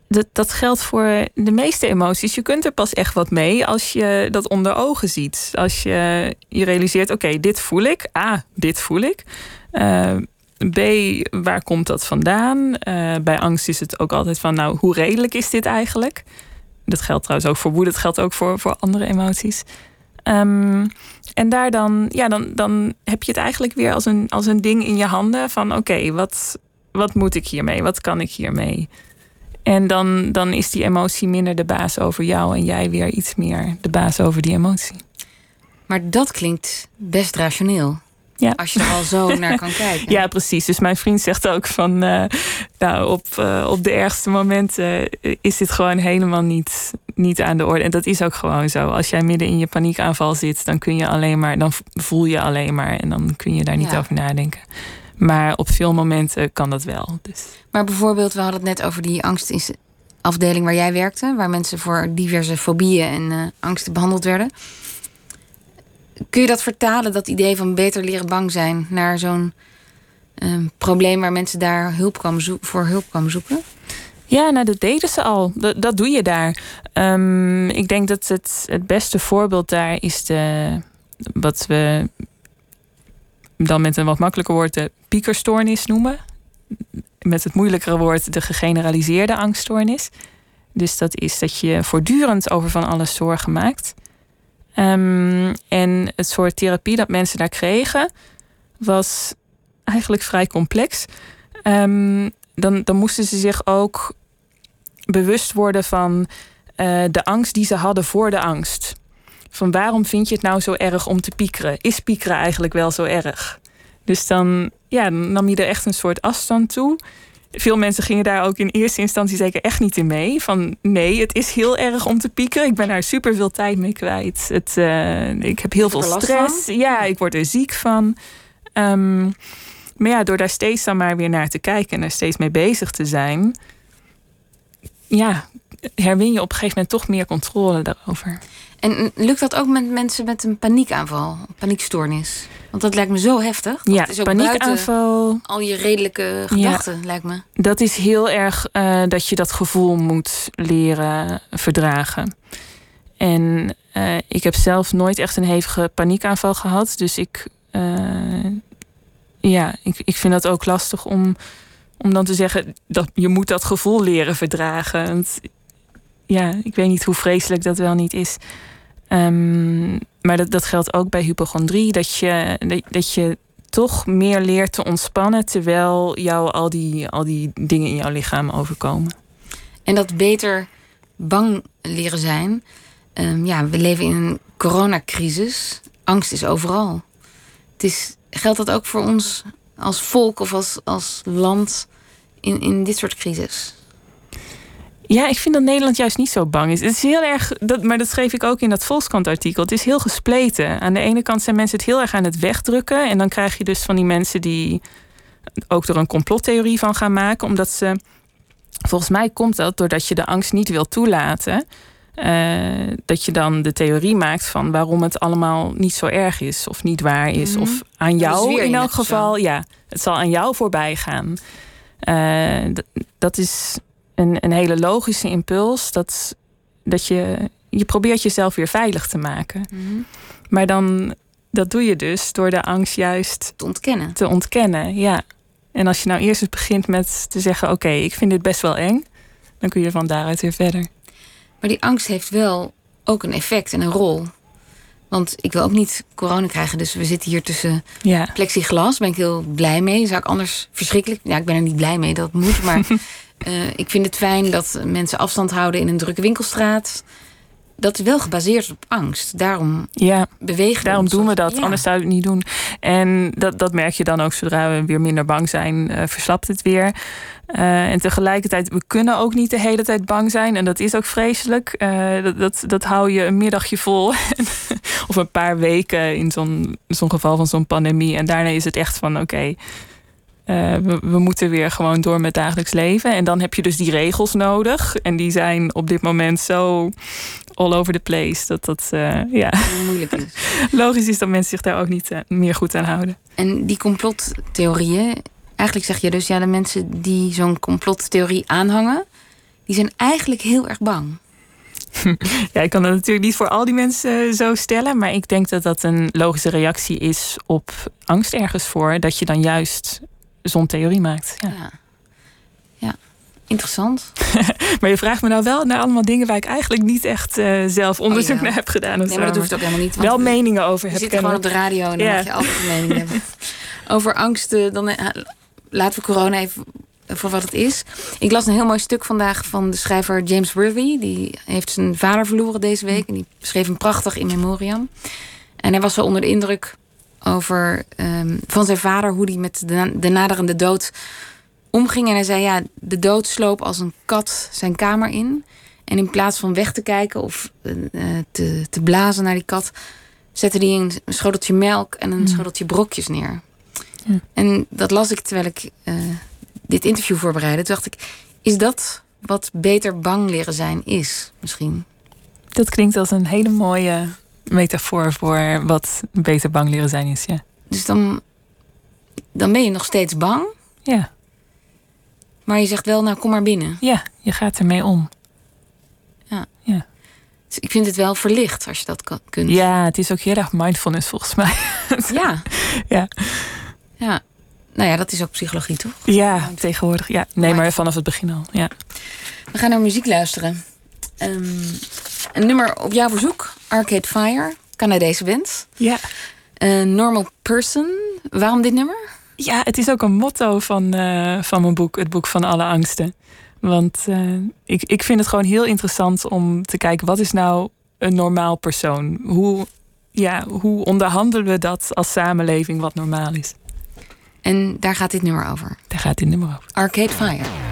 dat, dat geldt voor de meeste emoties. Je kunt er pas echt wat mee als je dat onder ogen ziet. Als je je realiseert, oké, dit voel ik. A, dit voel ik. Uh, B, waar komt dat vandaan? Uh, bij angst is het ook altijd van, nou, hoe redelijk is dit eigenlijk? Dat geldt trouwens ook voor woede, dat geldt ook voor, voor andere emoties. Um, en daar dan, ja, dan, dan heb je het eigenlijk weer als een, als een ding in je handen van oké, wat, wat moet ik hiermee? Wat kan ik hiermee? En dan, dan is die emotie minder de baas over jou en jij weer iets meer de baas over die emotie. Maar dat klinkt best rationeel. Ja. Als je er al zo *laughs* naar kan kijken. Ja, precies. Dus mijn vriend zegt ook van... Uh, nou, op, uh, op de ergste momenten is dit gewoon helemaal niet, niet aan de orde. En dat is ook gewoon zo. Als jij midden in je paniekaanval zit... dan kun je alleen maar... dan voel je alleen maar... en dan kun je daar niet over nadenken. Maar op veel momenten kan dat wel. Dus. Maar bijvoorbeeld, we hadden het net over die angstafdeling waar jij werkte... waar mensen voor diverse fobieën en uh, angsten behandeld werden... Kun je dat vertalen, dat idee van beter leren bang zijn, naar zo'n um, probleem waar mensen daar hulp kwamen voor hulp kwamen zoeken? Ja, nou, dat deden ze al. Dat, doe je daar. Um, ik denk dat het, het beste voorbeeld daar is de, wat we dan met een wat makkelijker woord de piekerstoornis noemen. Met het moeilijkere woord de gegeneraliseerde angststoornis. Dus dat is dat je voortdurend over van alles zorgen maakt. Um, en het soort therapie dat mensen daar kregen, was eigenlijk vrij complex. Um, dan, dan moesten ze zich ook bewust worden van uh, de angst die ze hadden voor de angst. Van waarom vind je het nou zo erg om te piekeren? Is piekeren eigenlijk wel zo erg? Dus dan, ja, dan nam je er echt een soort afstand toe veel mensen gingen daar ook in eerste instantie zeker echt niet in mee. Van nee, het is heel erg om te pieken. Ik ben daar super veel tijd mee kwijt. Het, uh, ik heb heel veel stress. Ja, ik word er ziek van. Um, maar ja, door daar steeds dan maar weer naar te kijken en er steeds mee bezig te zijn, ja, herwin je op een gegeven moment toch meer controle daarover. En lukt dat ook met mensen met een paniekaanval, paniekstoornis? Want dat lijkt me zo heftig. ja, is ook paniekaanval. Al je redelijke gedachten, lijkt me. Dat is heel erg uh, dat je dat gevoel moet leren verdragen. En uh, ik heb zelf nooit echt een hevige paniekaanval gehad. Dus ik, uh, ja, ik, ik vind dat ook lastig om, om dan te zeggen dat je moet dat gevoel leren verdragen. Ja, ik weet niet hoe vreselijk dat wel niet is. Um, maar dat, dat geldt ook bij hypochondrie. Dat je, dat, je toch meer leert te ontspannen terwijl jou al die, al die dingen in jouw lichaam overkomen. En dat beter bang leren zijn. Um, ja, we leven in een coronacrisis. Angst is overal. Het is, geldt dat ook voor ons als volk of als, als land in, in dit soort crisis? Ja, ik vind dat Nederland juist niet zo bang is. Het is heel erg, dat, maar dat schreef ik ook in dat Volkskrant-artikel. Het is heel gespleten. Aan de ene kant zijn mensen het heel erg aan het wegdrukken. En dan krijg je dus van die mensen die ook er een complottheorie van gaan maken. Omdat ze, volgens mij komt dat doordat je de angst niet wil toelaten. Uh, dat je dan de theorie maakt van waarom het allemaal niet zo erg is of niet waar is. Mhm. Of aan jou in elk geval, ja, het zal aan jou voorbij gaan. Uh, dat is een, een hele logische impuls. Dat, dat je, je probeert jezelf weer veilig te maken. Mhm. Maar dan, dat doe je dus door de angst juist te ontkennen. Te ontkennen, ja. En als je nou eerst eens begint met te zeggen: Oké, ik vind dit best wel eng, dan kun je van daaruit weer verder. Maar die angst heeft wel ook een effect en een rol. Want ik wil ook niet corona krijgen, dus we zitten hier tussen ja. plexiglas. Daar ben ik heel blij mee. Zou ik anders verschrikkelijk. Ja, ik ben er niet blij mee dat moet. Maar Uh, *laughs* ik vind het fijn dat mensen afstand houden in een drukke winkelstraat. Dat is wel gebaseerd op angst. Daarom ja, bewegen Daarom doen we dat, anders zouden we het niet doen. En dat, dat merk je dan ook zodra we weer minder bang zijn, uh, verslapt het weer. Uh, en tegelijkertijd, we kunnen ook niet de hele tijd bang zijn. En dat is ook vreselijk. Uh, dat, dat, dat hou je een middagje vol. *laughs* of een paar weken in zo'n zo'n geval van zo'n pandemie. En daarna is het echt van oké. Uh, we, we, moeten weer gewoon door met dagelijks leven. En dan heb je dus die regels nodig. En die zijn op dit moment zo all over the place. Dat dat uh, ja. moeilijk is. *laughs* Logisch is dat mensen zich daar ook niet uh, meer goed aan houden. En die complottheorieën. Eigenlijk zeg je dus, ja, de mensen die zo'n complottheorie aanhangen, die zijn eigenlijk heel erg bang. *laughs* Ja, ik kan dat natuurlijk niet voor al die mensen zo stellen. Maar ik denk dat dat een logische reactie is op angst ergens voor. Dat je dan juist zo'n theorie maakt. Ja. ja. ja. Interessant. *laughs* maar je vraagt me nou wel naar allemaal dingen waar ik eigenlijk niet echt uh, zelf oh, onderzoek naar heb gedaan. Nee, maar dat hoeft ook helemaal niet. Wel meningen over heb. Je zit gewoon op de radio en dan mag je altijd een mening hebben. *laughs* Over angsten, dan uh, laten we corona even voor wat het is. Ik las een heel mooi stuk vandaag van de schrijver James Worthy. Die heeft zijn vader verloren deze week. En die schreef een prachtig in memoriam. En hij was zo onder de indruk over ehm, van zijn vader, hoe hij met de, de naderende dood omging. En hij zei: Ja, de dood sloop als een kat zijn kamer in. En in plaats van weg te kijken of eh, te, te blazen naar die kat, zette hij een schoteltje melk en een mm. schoteltje brokjes neer. Ja. En dat las ik terwijl ik uh, dit interview voorbereidde. Toen dacht ik: Is dat wat beter bang leren zijn is, misschien? Dat klinkt als een hele mooie metafoor voor wat beter bang leren zijn is, ja. Dus dan, dan ben je nog steeds bang. Ja. Maar je zegt wel, nou kom maar binnen. Ja, je gaat ermee om. Ja. ja. Dus ik vind het wel verlicht als je dat kan, kunt. Ja, het is ook heel erg mindfulness volgens mij. Ja. *laughs* ja. Ja. Nou ja, dat is ook psychologie, toch? Ja, tegenwoordig. Ja. Nee, maar vanaf het begin al. Ja. We gaan naar muziek luisteren. Um, een nummer op jouw verzoek, Arcade Fire, Canadese band. Ja. Uh, Normal Person. Waarom dit nummer? Ja, het is ook een motto van, uh, van mijn boek, het boek van alle angsten. Want uh, ik, ik vind het gewoon heel interessant om te kijken, wat is nou een normaal persoon? Hoe, ja, hoe onderhandelen we dat als samenleving wat normaal is? En daar gaat dit nummer over? Daar gaat dit nummer over. Arcade Fire.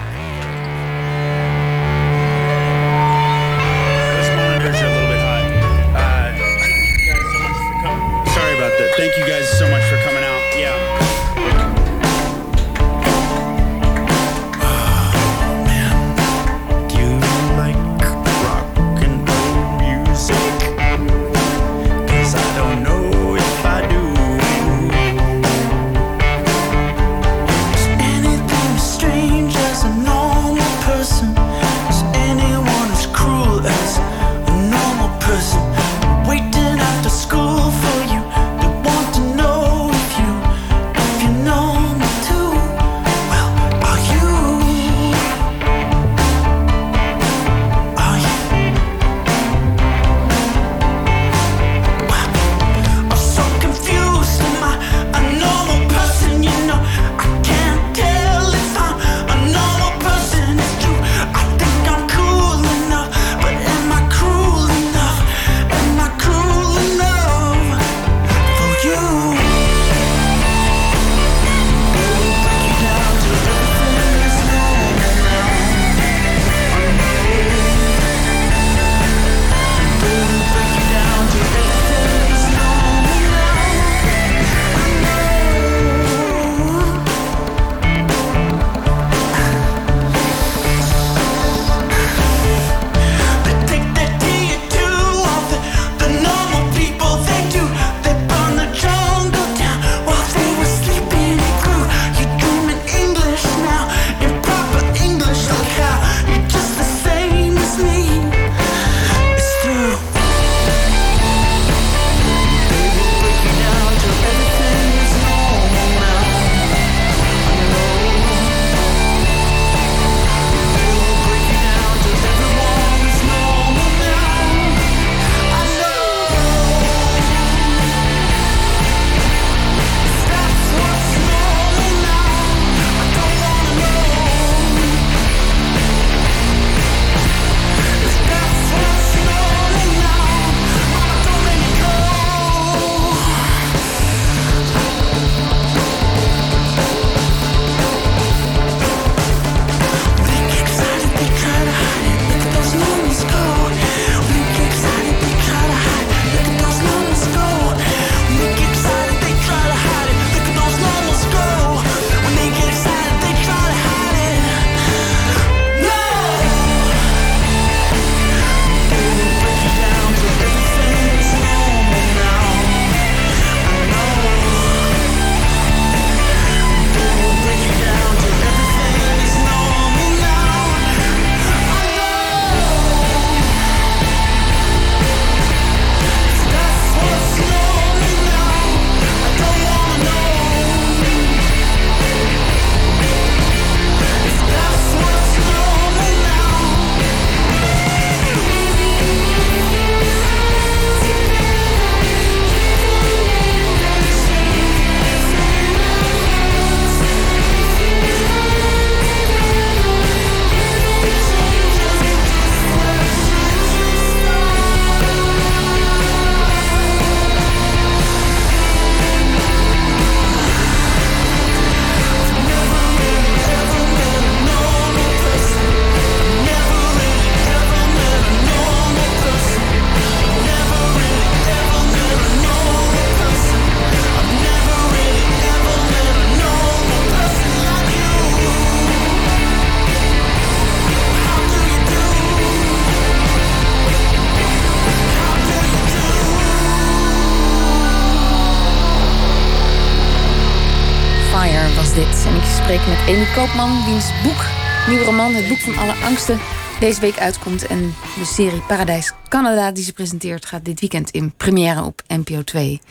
Amy Koopman, wiens boek, nieuwe roman, Het Boek van Alle Angsten, deze week uitkomt. En de serie Paradijs Canada, die ze presenteert, gaat dit weekend in première op NPO 2.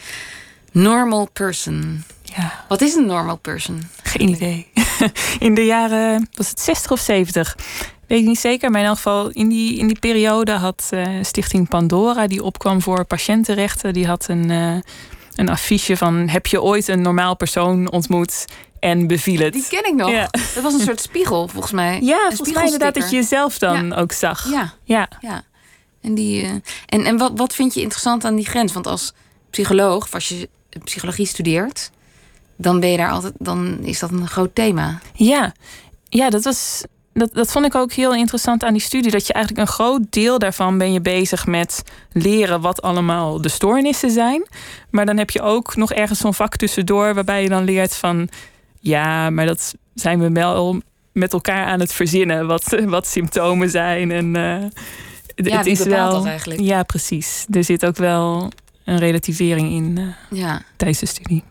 Normal Person. Ja, Wat is een normal person? geen idee. *laughs* In de jaren, was het 60 of 70? Weet ik niet zeker, maar in elk geval in die, in die periode had eh, Stichting Pandora, die opkwam voor patiëntenrechten, die had een, eh, een affiche van: Heb je ooit een normaal persoon ontmoet en beviel het? Die ken ik nog. Ja. Dat was een soort spiegel, volgens mij. *laughs* Ja, Een volgens mij inderdaad dat je jezelf dan ook zag. Ja, Ja. ja. En, die, eh, en, en wat, wat vind je interessant aan die grens? Want als psycholoog, of als je psychologie studeert, dan ben je daar altijd, dan is dat een groot thema. Ja, ja dat, was, dat, dat vond ik ook heel interessant aan die studie. Dat je eigenlijk een groot deel daarvan ben je bezig met leren wat allemaal de stoornissen zijn. Maar dan heb je ook nog ergens zo'n vak tussendoor waarbij je dan leert van... Ja, maar dat zijn we wel met elkaar aan het verzinnen. Wat, *laughs* wat symptomen zijn. En, het Ja, wie is wel, dat eigenlijk? Ja, precies. Er zit ook wel een relativering in eh, Ja. tijdens de studie.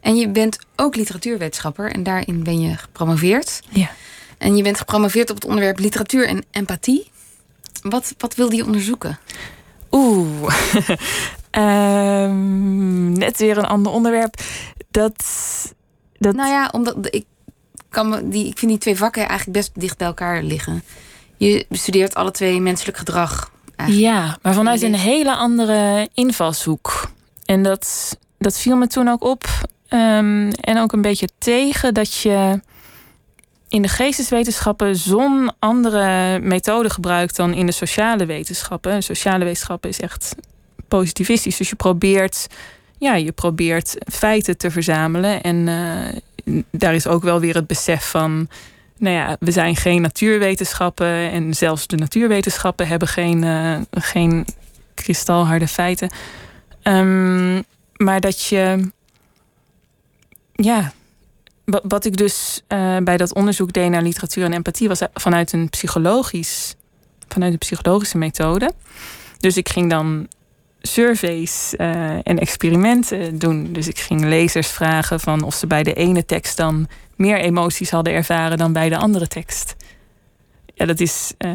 En je bent ook literatuurwetenschapper en daarin ben je gepromoveerd. Ja. En je bent gepromoveerd op het onderwerp literatuur en empathie. Wat, wat wilde je onderzoeken? Oeh. *laughs* Ehm, net weer een ander onderwerp. Dat. dat Nou ja, omdat ik, kan me, die, ik vind die twee vakken eigenlijk best dicht bij elkaar liggen. Je bestudeert alle twee menselijk gedrag. Eigenlijk. ja, maar vanuit een hele andere invalshoek. En dat, dat viel me toen ook op. ehm, en ook een beetje tegen dat je in de geesteswetenschappen zo'n andere methode gebruikt dan in de sociale wetenschappen. Sociale wetenschappen is echt positivistisch. Dus je probeert, ja, je probeert feiten te verzamelen. En eh, daar is ook wel weer het besef van. Nou ja, we zijn geen natuurwetenschappen. En zelfs de natuurwetenschappen hebben geen, eh, geen kristalharde feiten. Ehm, maar dat je. Ja. Wat, ik dus eh, bij dat onderzoek deed naar literatuur en empathie was vanuit een psychologisch, vanuit een psychologische methode. Dus ik ging dan surveys eh, en experimenten doen. Dus ik ging lezers vragen van of ze bij de ene tekst dan meer emoties hadden ervaren dan bij de andere tekst. Ja, dat is eh,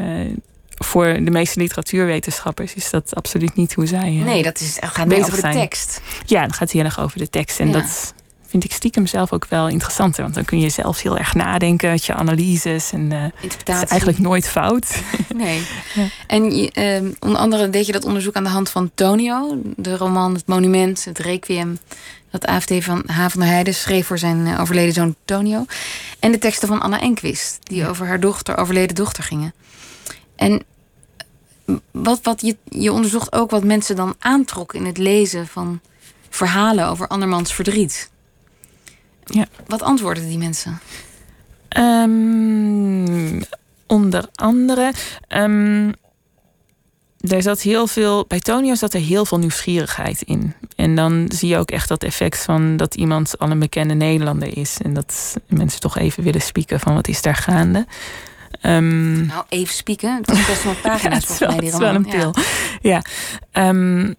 voor de meeste literatuurwetenschappers is dat absoluut niet hoe zij. eh, Nee, dat is, gaat bezig over de zijn. tekst. Ja, dan gaat heel erg over de tekst. En Ja. dat vind ik stiekem zelf ook wel interessanter. Want dan kun je zelf heel erg nadenken met je analyses. En eh, het is eigenlijk nooit fout. *laughs* *laughs* Nee. Ja. En je, ehm, onder andere deed je dat onderzoek aan de hand van Tonio. De roman Het Monument, het Requiem. Dat AFD van H. van der Heijden schreef voor zijn eh, overleden zoon Tonio. En de teksten van Anna Enquist. Die over haar dochter, overleden dochter gingen. En wat, wat je, je onderzocht ook wat mensen dan aantrok in het lezen van verhalen over andermans verdriet. Ja. Wat antwoorden die mensen? Ehm, onder andere. ehm, er zat heel veel. Bij Tonio zat er heel veel nieuwsgierigheid in. En dan zie je ook echt dat effect van dat iemand al een bekende Nederlander is. En dat mensen toch even willen spieken van wat is daar gaande. Ehm, Nou, even spieken. Het is best wel *laughs* Ja, pagina's is volgens mij, die het is wel een Ja. pil. Ja. Ehm,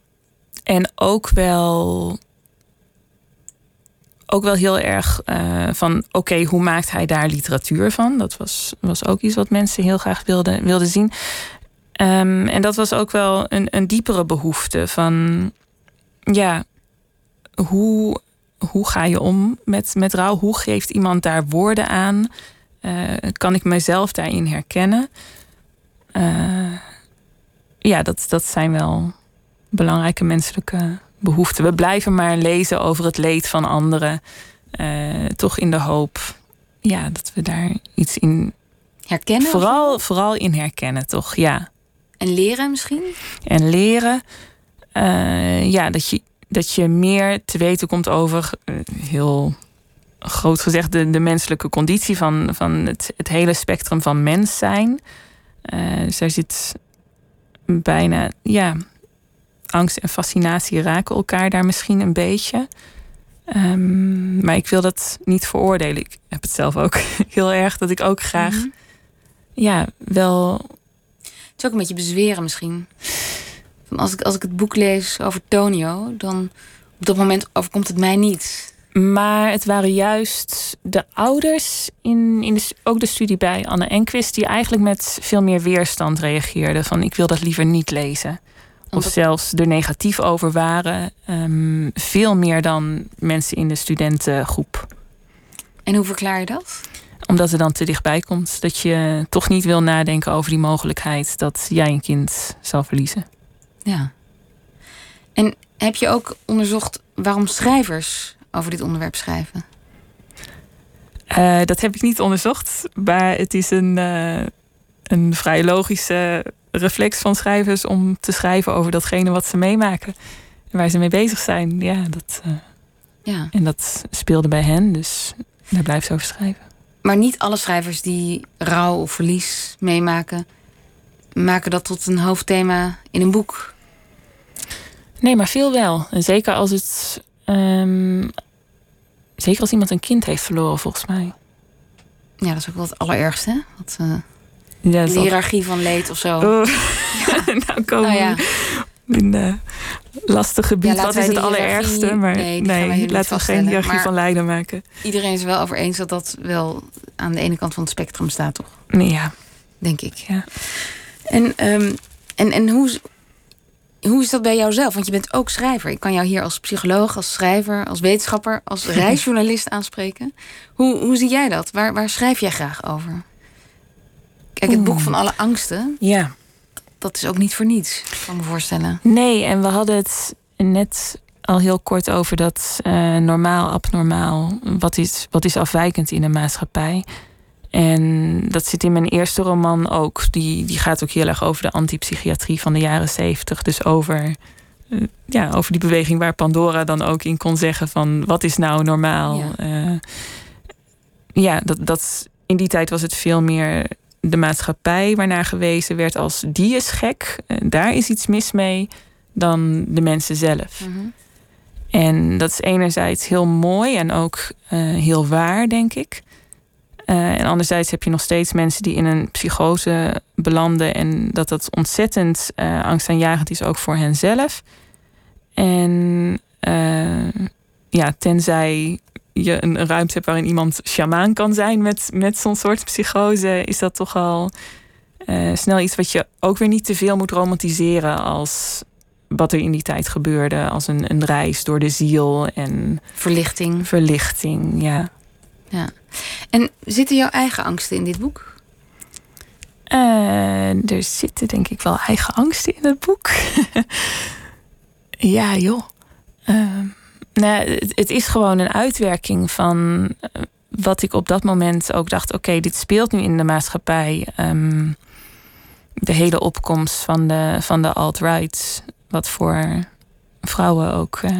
en ook wel. Ook wel heel erg eh, van, oké, hoe maakt hij daar literatuur van? Dat was, was ook iets wat mensen heel graag wilden, wilden zien. Ehm, en dat was ook wel een, een diepere behoefte van, ja, hoe, hoe ga je om met, met rouw? Hoe geeft iemand daar woorden aan? Eh, kan ik mezelf daarin herkennen? Eh, ja, dat, dat zijn wel belangrijke menselijke behoeften. We blijven maar lezen over het leed van anderen. eh, toch in de hoop ja, dat we daar iets in. Herkennen? of- Vooral, vooral in herkennen, toch? Ja. En leren misschien? En leren. eh, ja, dat je, dat je meer te weten komt over. eh, heel groot gezegd, de, de menselijke conditie van, van het, het hele spectrum van mens zijn. Dus daar zit bijna, ja, angst en fascinatie raken elkaar daar misschien een beetje. Ehm, maar ik wil dat niet veroordelen. Ik heb het zelf ook *laughs* heel erg dat ik ook graag, Mhm. ja, wel. Het is ook een beetje bezweren misschien. Van als, ik, als ik het boek lees over Tonio, dan op dat moment overkomt het mij niet. Maar het waren juist de ouders, in, in de, ook de studie bij Anne Enquist, die eigenlijk met veel meer weerstand reageerden. Van ik wil dat liever niet lezen. Of zelfs er negatief over waren. Ehm, veel meer dan mensen in de studentengroep. En hoe verklaar je dat? Omdat het dan te dichtbij komt. Dat je toch niet wil nadenken over die mogelijkheid dat jij een kind zal verliezen. Ja. En heb je ook onderzocht waarom schrijvers over dit onderwerp schrijven? Eh, dat heb ik niet onderzocht, maar het is een, eh, een vrij logische reflex van schrijvers om te schrijven over datgene wat ze meemaken. En waar ze mee bezig zijn. Ja, dat, eh, Ja. en dat speelde bij hen, dus daar blijft ze over schrijven. Maar niet alle schrijvers die rouw of verlies meemaken, maken dat tot een hoofdthema in een boek. Nee, maar veel wel. En zeker als het. ehm, zeker als iemand een kind heeft verloren, volgens mij. Ja, dat is ook wel het allerergste. Hè? Wat, eh, Ja, is de hiërarchie van leed of zo. Oh. *laughs* nou komen Nou ja. we in een lastig gebied. Ja, Wat is het allerergste? Maar nee, laten we geen hiërarchie Maar- van lijden maken. Iedereen is wel over eens dat dat wel aan de ene kant van het spectrum staat, toch? Nee, ja. Denk ik. Ja. En, ehm, en, en hoe, is- hoe is dat bij jou zelf? Want je bent ook schrijver. Ik kan jou hier als psycholoog, als schrijver, als wetenschapper, als *laughs* reisjournalist aanspreken. Hoe, hoe zie jij dat? Waar, waar schrijf jij graag over? Kijk, het boek van alle angsten, ja. dat is ook niet voor niets, kan me voorstellen. Nee, en we hadden het net al heel kort over dat eh, normaal, abnormaal. Wat is, wat is afwijkend in de maatschappij? En dat zit in mijn eerste roman ook. Die, die gaat ook heel erg over de antipsychiatrie van de jaren zeventig. Dus over, eh, ja, over die beweging waar Pandora dan ook in kon zeggen van wat is nou normaal? Ja. Ja, ja dat, dat, in die tijd was het veel meer de maatschappij waarnaar gewezen werd als die is gek, eh, daar is iets mis mee, dan de mensen zelf. Mhm. En dat is enerzijds heel mooi en ook eh, heel waar, denk ik. Eh, en anderzijds heb je nog steeds mensen die in een psychose belanden en dat dat ontzettend eh, angstaanjagend is ook voor henzelf. En ja, tenzij je een, een ruimte hebt waarin iemand sjamaan kan zijn met, met zo'n soort psychose, is dat toch al eh, snel iets wat je ook weer niet te veel moet romantiseren als wat er in die tijd gebeurde. Als een, een reis door de ziel en Verlichting. verlichting. Ja. En zitten jouw eigen angsten in dit boek? Eh, er zitten denk ik wel eigen angsten in het boek. *laughs* ja, joh. Ehm, nou, het, is gewoon een uitwerking van eh, wat ik op dat moment ook dacht: oké, dit speelt nu in de maatschappij. Ehm, de hele opkomst van de, van de alt-right, wat voor vrouwen ook eh,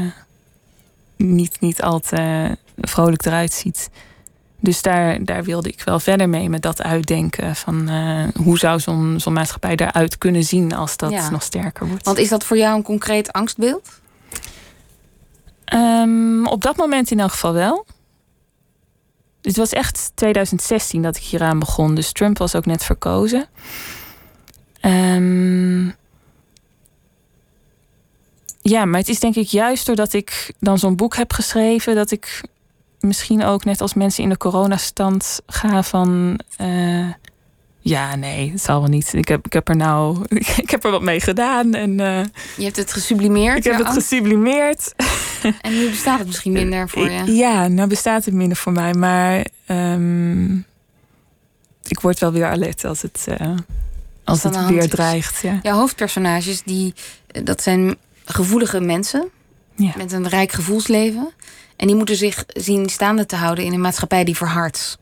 niet, niet al te vrolijk eruit ziet. Dus daar, daar wilde ik wel verder mee met dat uitdenken van eh, hoe zou zo'n zo'n maatschappij eruit kunnen zien als dat Ja. nog sterker wordt. Want is dat voor jou een concreet angstbeeld? Op dat moment in elk geval wel. Het was echt 2016 dat ik hieraan begon. Dus Trump was ook net verkozen. Ehm, ja, maar het is denk ik juist doordat ik dan zo'n boek heb geschreven... dat ik misschien ook net als mensen in de coronastand ga van... eh, ja, nee, het zal wel niet. Ik heb, ik heb er nou... *laughs* Ik heb er wat mee gedaan en... eh, Je hebt het gesublimeerd. ik heb het gesublimeerd. *laughs* En nu bestaat het misschien minder voor je. Ja, nou bestaat het minder voor mij, maar ehm, ik word wel weer alert als het, eh, als het weer dreigt. Ja. Jouw hoofdpersonages, die, eh, dat zijn gevoelige mensen Ja. met een rijk gevoelsleven. En die moeten zich zien staande te houden in een maatschappij die verhardt.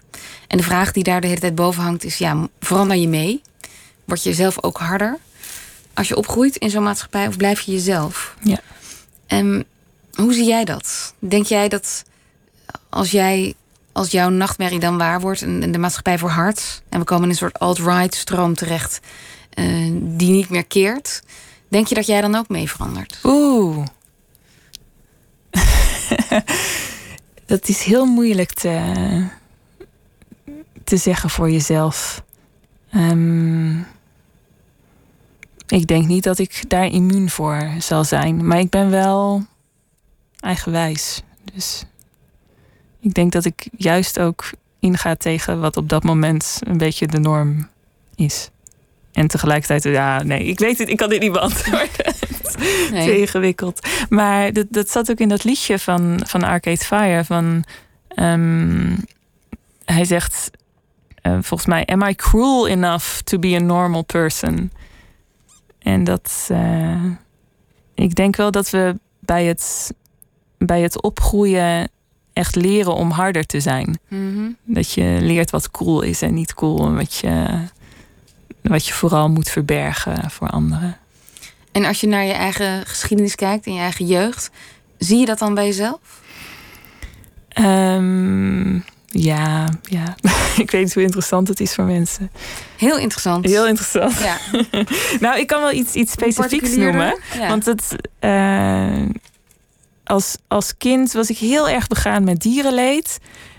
En de vraag die daar de hele tijd boven hangt is: ja, verander je mee? Word je zelf ook harder als je opgroeit in zo'n maatschappij of blijf je jezelf? Ja. En hoe zie jij dat? Denk jij dat als jij als jouw nachtmerrie dan waar wordt en de maatschappij verhardt en we komen in een soort alt-right stroom terecht eh, die niet meer keert, denk je dat jij dan ook mee verandert? Oeh. *laughs* dat is heel moeilijk te, te zeggen voor jezelf. Ehm, ik denk niet dat ik daar immuun voor zal zijn. Maar ik ben wel eigenwijs. Dus ik denk dat ik juist ook inga tegen wat op dat moment een beetje de norm is. En tegelijkertijd, ja, nee, ik weet het, ik kan dit niet beantwoorden. *laughs* Nee. Te ingewikkeld. Maar dat, dat zat ook in dat liedje van, van Arcade Fire. Van, ehm, hij zegt eh, volgens mij: Am I cruel enough to be a normal person? En dat. eh, ik denk wel dat we bij het, bij het opgroeien echt leren om harder te zijn. Mhm. Dat je leert wat cool is en niet cool. En wat je, wat je vooral moet verbergen voor anderen. En als je naar je eigen geschiedenis kijkt en je eigen jeugd, zie je dat dan bij jezelf? Ehm, ja, ja. *laughs* ik weet niet hoe interessant het is voor mensen. Heel interessant. Heel interessant. ja. *laughs* Nou, ik kan wel iets, iets specifieks noemen. Ja. Want het, eh, als, als kind was ik heel erg begaan met dierenleed.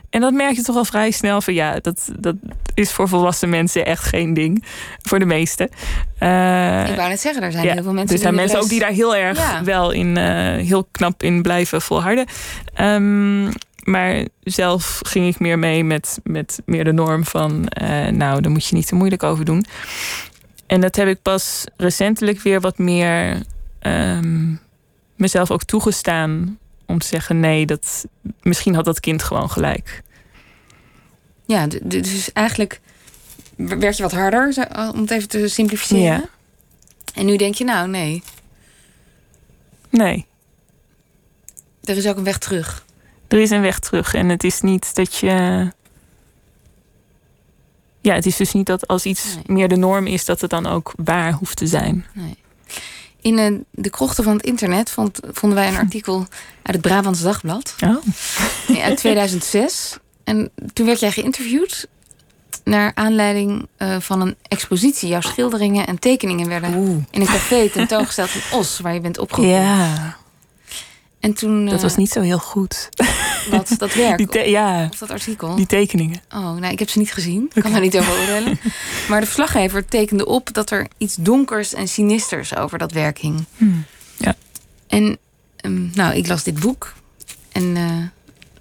En dat merk je toch al vrij snel van ja, dat, dat is voor volwassen mensen echt geen ding. Voor de meesten. Eh, ik wou net zeggen, er zijn ja, heel veel mensen er zijn mensen ook die daar heel erg Ja. wel in, eh, heel knap in blijven volharden. Ehm, maar zelf ging ik meer mee met, met meer de norm van, eh, nou, daar moet je niet te moeilijk over doen. En dat heb ik pas recentelijk weer wat meer ehm, mezelf ook toegestaan om te zeggen, nee, dat, misschien had dat kind gewoon gelijk. Ja, dus eigenlijk werd je wat harder, om het even te simplificeren. Ja. En nu denk je, nou nee, Nee, er is ook een weg terug. er is een weg terug. En het is niet dat je. Ja, het is dus niet dat als iets Nee. meer de norm is, dat het dan ook waar hoeft te zijn. Nee. In eh, de krochten van het internet vond, vonden wij een *laughs* artikel uit het Brabants Dagblad Oh. uit 2006. En toen werd jij geïnterviewd naar aanleiding eh, van een expositie. Jouw schilderingen en tekeningen werden in een café tentoongesteld in Os, waar je bent opgegroeid. Ja, En toen dat eh, was niet zo heel goed. Wat, *laughs* dat werk Die te- ja, of dat artikel. die tekeningen. Oh, nou, ik heb ze niet gezien. Ik kan daar niet over oordelen. *laughs* Maar de verslaggever tekende op dat er iets donkers en sinisters over dat werk hing. Hmm. Ja. En ehm, nou, ik las dit boek. En eh,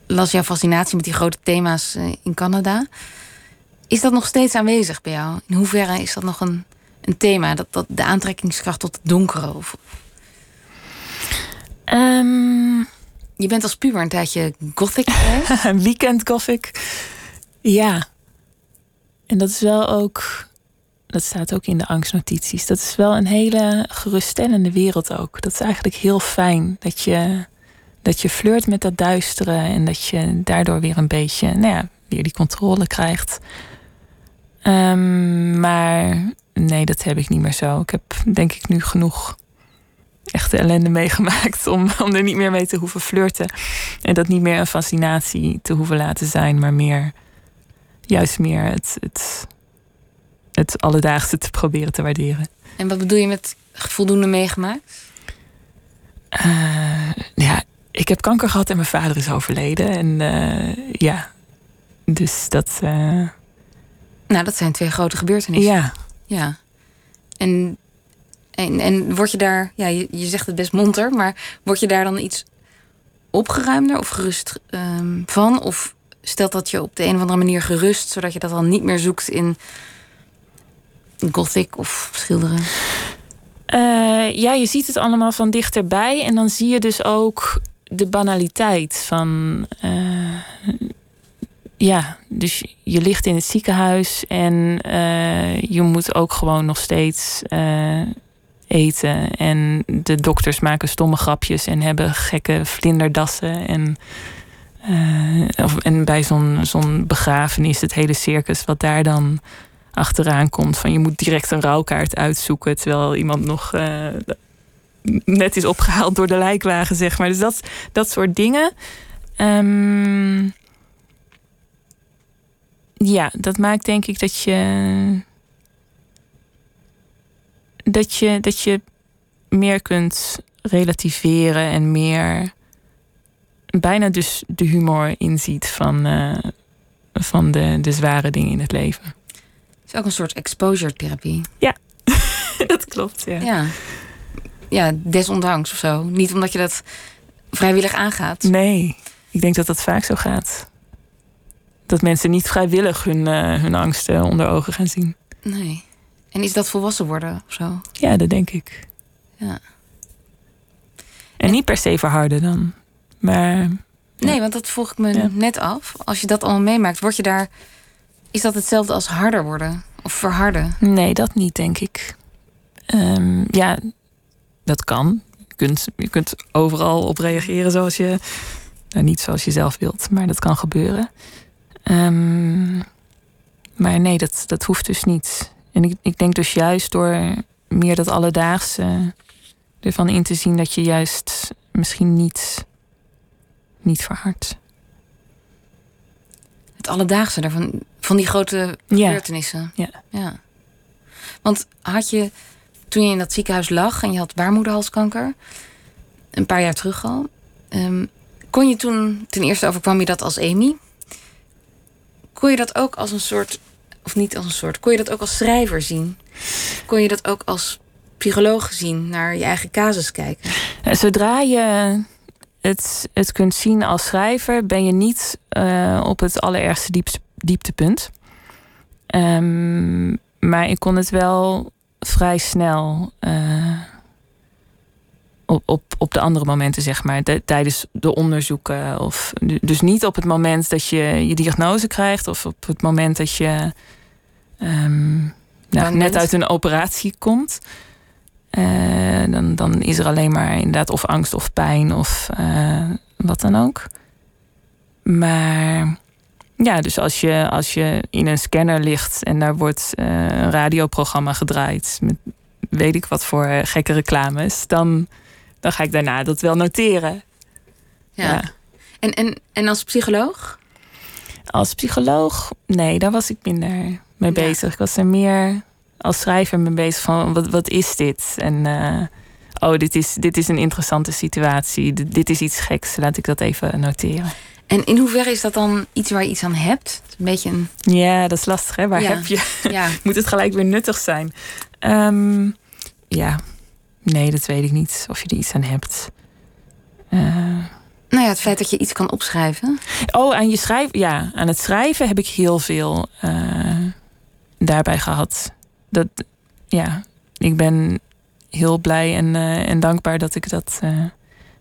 las jouw fascinatie met die grote thema's eh, in Canada. Is dat nog steeds aanwezig bij jou? In hoeverre is dat nog een, een thema? Dat, dat de aantrekkingskracht tot het donkere? Of, Ehm, je bent als puber een tijdje gothic geweest. *laughs* weekend gothic. Ja. En dat is wel ook. Dat staat ook in de angstnotities. Dat is wel een hele geruststellende wereld ook. Dat is eigenlijk heel fijn. Dat je, dat je flirt met dat duistere. En dat je daardoor weer een beetje, nou ja, weer die controle krijgt. Ehm, maar nee, dat heb ik niet meer zo. Ik heb denk ik nu genoeg echte ellende meegemaakt om, om er niet meer mee te hoeven flirten. En dat niet meer een fascinatie te hoeven laten zijn, maar meer juist meer het, het, het alledaagse te proberen te waarderen. en wat bedoel je met voldoende meegemaakt? Eh, ja, ik heb kanker gehad en mijn vader is overleden. En eh, ja, dus dat. eh, Nou, dat zijn twee grote gebeurtenissen. ja. Ja. En, en, en word je daar, ja, je, je zegt het best monter, maar word je daar dan iets opgeruimder of gerust ehm, van? Of stelt dat je op de een of andere manier gerust, zodat je dat dan niet meer zoekt in gothic of schilderen? Eh, ja, je ziet het allemaal van dichterbij. En dan zie je dus ook de banaliteit van. eh, ja, dus je ligt in het ziekenhuis en eh, je moet ook gewoon nog steeds eten. En de dokters maken stomme grapjes en hebben gekke vlinderdassen. En, eh, of, en bij zo'n zo'n begrafenis, het hele circus wat daar dan achteraan komt. Van je moet direct een rouwkaart uitzoeken. Terwijl iemand nog eh, net is opgehaald door de lijkwagen, zeg maar. Dus dat, dat soort dingen. Ehm, ja, dat maakt denk ik dat je. Dat je, dat je meer kunt relativeren en meer. bijna dus de humor inziet van, eh, van de, de zware dingen in het leven. Het is ook een soort exposure therapie. *laughs* dat klopt, ja. Ja. Ja, desondanks of zo. Niet omdat je dat vrijwillig aangaat. Nee. ik denk dat dat vaak zo gaat. Dat mensen niet vrijwillig hun, eh, hun angsten onder ogen gaan zien. Nee. En is dat volwassen worden of zo? Ja, dat denk ik. Ja. En niet per se verharden dan. Maar Nee, want dat vroeg ik me Ja. net af. Als je dat allemaal meemaakt, word je daar. Is dat hetzelfde als harder worden? Of verharden? nee, dat niet, denk ik. Ehm, ja, dat kan. Je kunt, je kunt overal op reageren zoals je. Nou, niet zoals je zelf wilt, maar dat kan gebeuren. Ehm, maar nee, dat, dat hoeft dus niet. En ik, ik denk dus juist door meer dat alledaagse ervan in te zien dat je juist misschien niet, niet verhardt. Het alledaagse daarvan, van die grote gebeurtenissen. Ja. ja. Want had je, toen je in dat ziekenhuis lag en je had baarmoederhalskanker, een paar jaar terug al, ehm, kon je toen, ten eerste overkwam je dat als Amy, kon je dat ook als een soort, of niet als een soort, kon je dat ook als schrijver zien? Kon je dat ook als psycholoog zien, naar je eigen casus kijken? Eh, Zodra je het, het kunt zien als schrijver, ben je niet eh, op het allerergste dieptepunt. Ehm, maar ik kon het wel vrij snel eh, op, op, op de andere momenten, zeg maar, de- tijdens de onderzoeken. Of, dus niet op het moment dat je je diagnose krijgt, of op het moment dat je ehm, nou, net uit een operatie komt. Eh, dan, dan is er alleen maar inderdaad of angst of pijn of eh, wat dan ook. Maar ja, dus als je, als je in een scanner ligt en daar wordt eh, een radioprogramma gedraaid met weet ik wat voor gekke reclames, dan, dan ga ik daarna dat wel noteren. Ja. En, en, en als psycholoog? Als psycholoog, nee, daar was ik minder mee bezig. Ik was er meer als schrijver mee bezig van wat, wat is dit? En eh, oh, dit is, dit is een interessante situatie. Dit, dit is iets geks. Laat ik dat even noteren. En in hoeverre is dat dan iets waar je iets aan hebt? Een beetje een. Ja, dat is lastig, hè? Waar Ja. heb je? Ja, *laughs* Moet het gelijk weer nuttig zijn? Ehm, ja, nee, dat weet ik niet. Of je er iets aan hebt. Eh, nou ja, het feit dat je iets kan opschrijven. Oh, aan je schrijven. Ja, aan het schrijven heb ik heel veel eh, daarbij gehad. Dat, ja, ik ben heel blij en, eh, en dankbaar dat ik dat,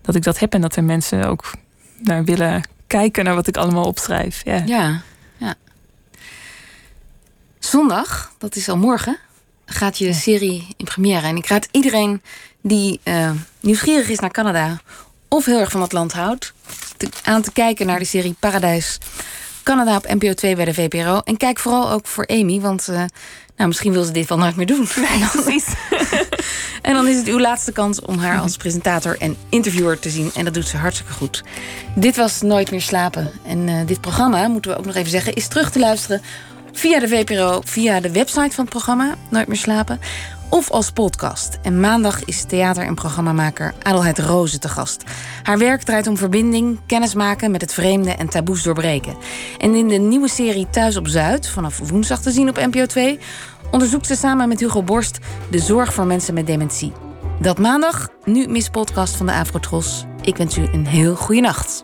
dat ik dat heb en dat er mensen ook naar willen kijken naar wat ik allemaal opschrijf. Ja. Ja, ja. Zondag, dat is al morgen, gaat je serie in première. En ik raad iedereen die eh, nieuwsgierig is naar Canada of heel erg van dat land houdt, te- aan te kijken naar de serie Paradijs Canada op NPO 2 bij de VPRO. En kijk vooral ook voor Amy, want eh, nou, misschien wil ze dit wel nooit meer doen. *laughs* precies. En dan is het uw laatste kans om haar als presentator en interviewer te zien. En dat doet ze hartstikke goed. Dit was Nooit meer slapen. En eh, dit programma, moeten we ook nog even zeggen, is terug te luisteren via de VPRO, via de website van het programma Nooit meer slapen. Of als podcast. En maandag is theater- en programmamaker Adelheid Rozen te gast. Haar werk draait om verbinding, kennismaken met het vreemde en taboes doorbreken. En in de nieuwe serie Thuis op Zuid, vanaf woensdag te zien op NPO 2, onderzoekt ze samen met Hugo Borst de zorg voor mensen met dementie. Dat maandag, nu Miss Podcast van de Afrotros. Ik wens u een heel goede nacht.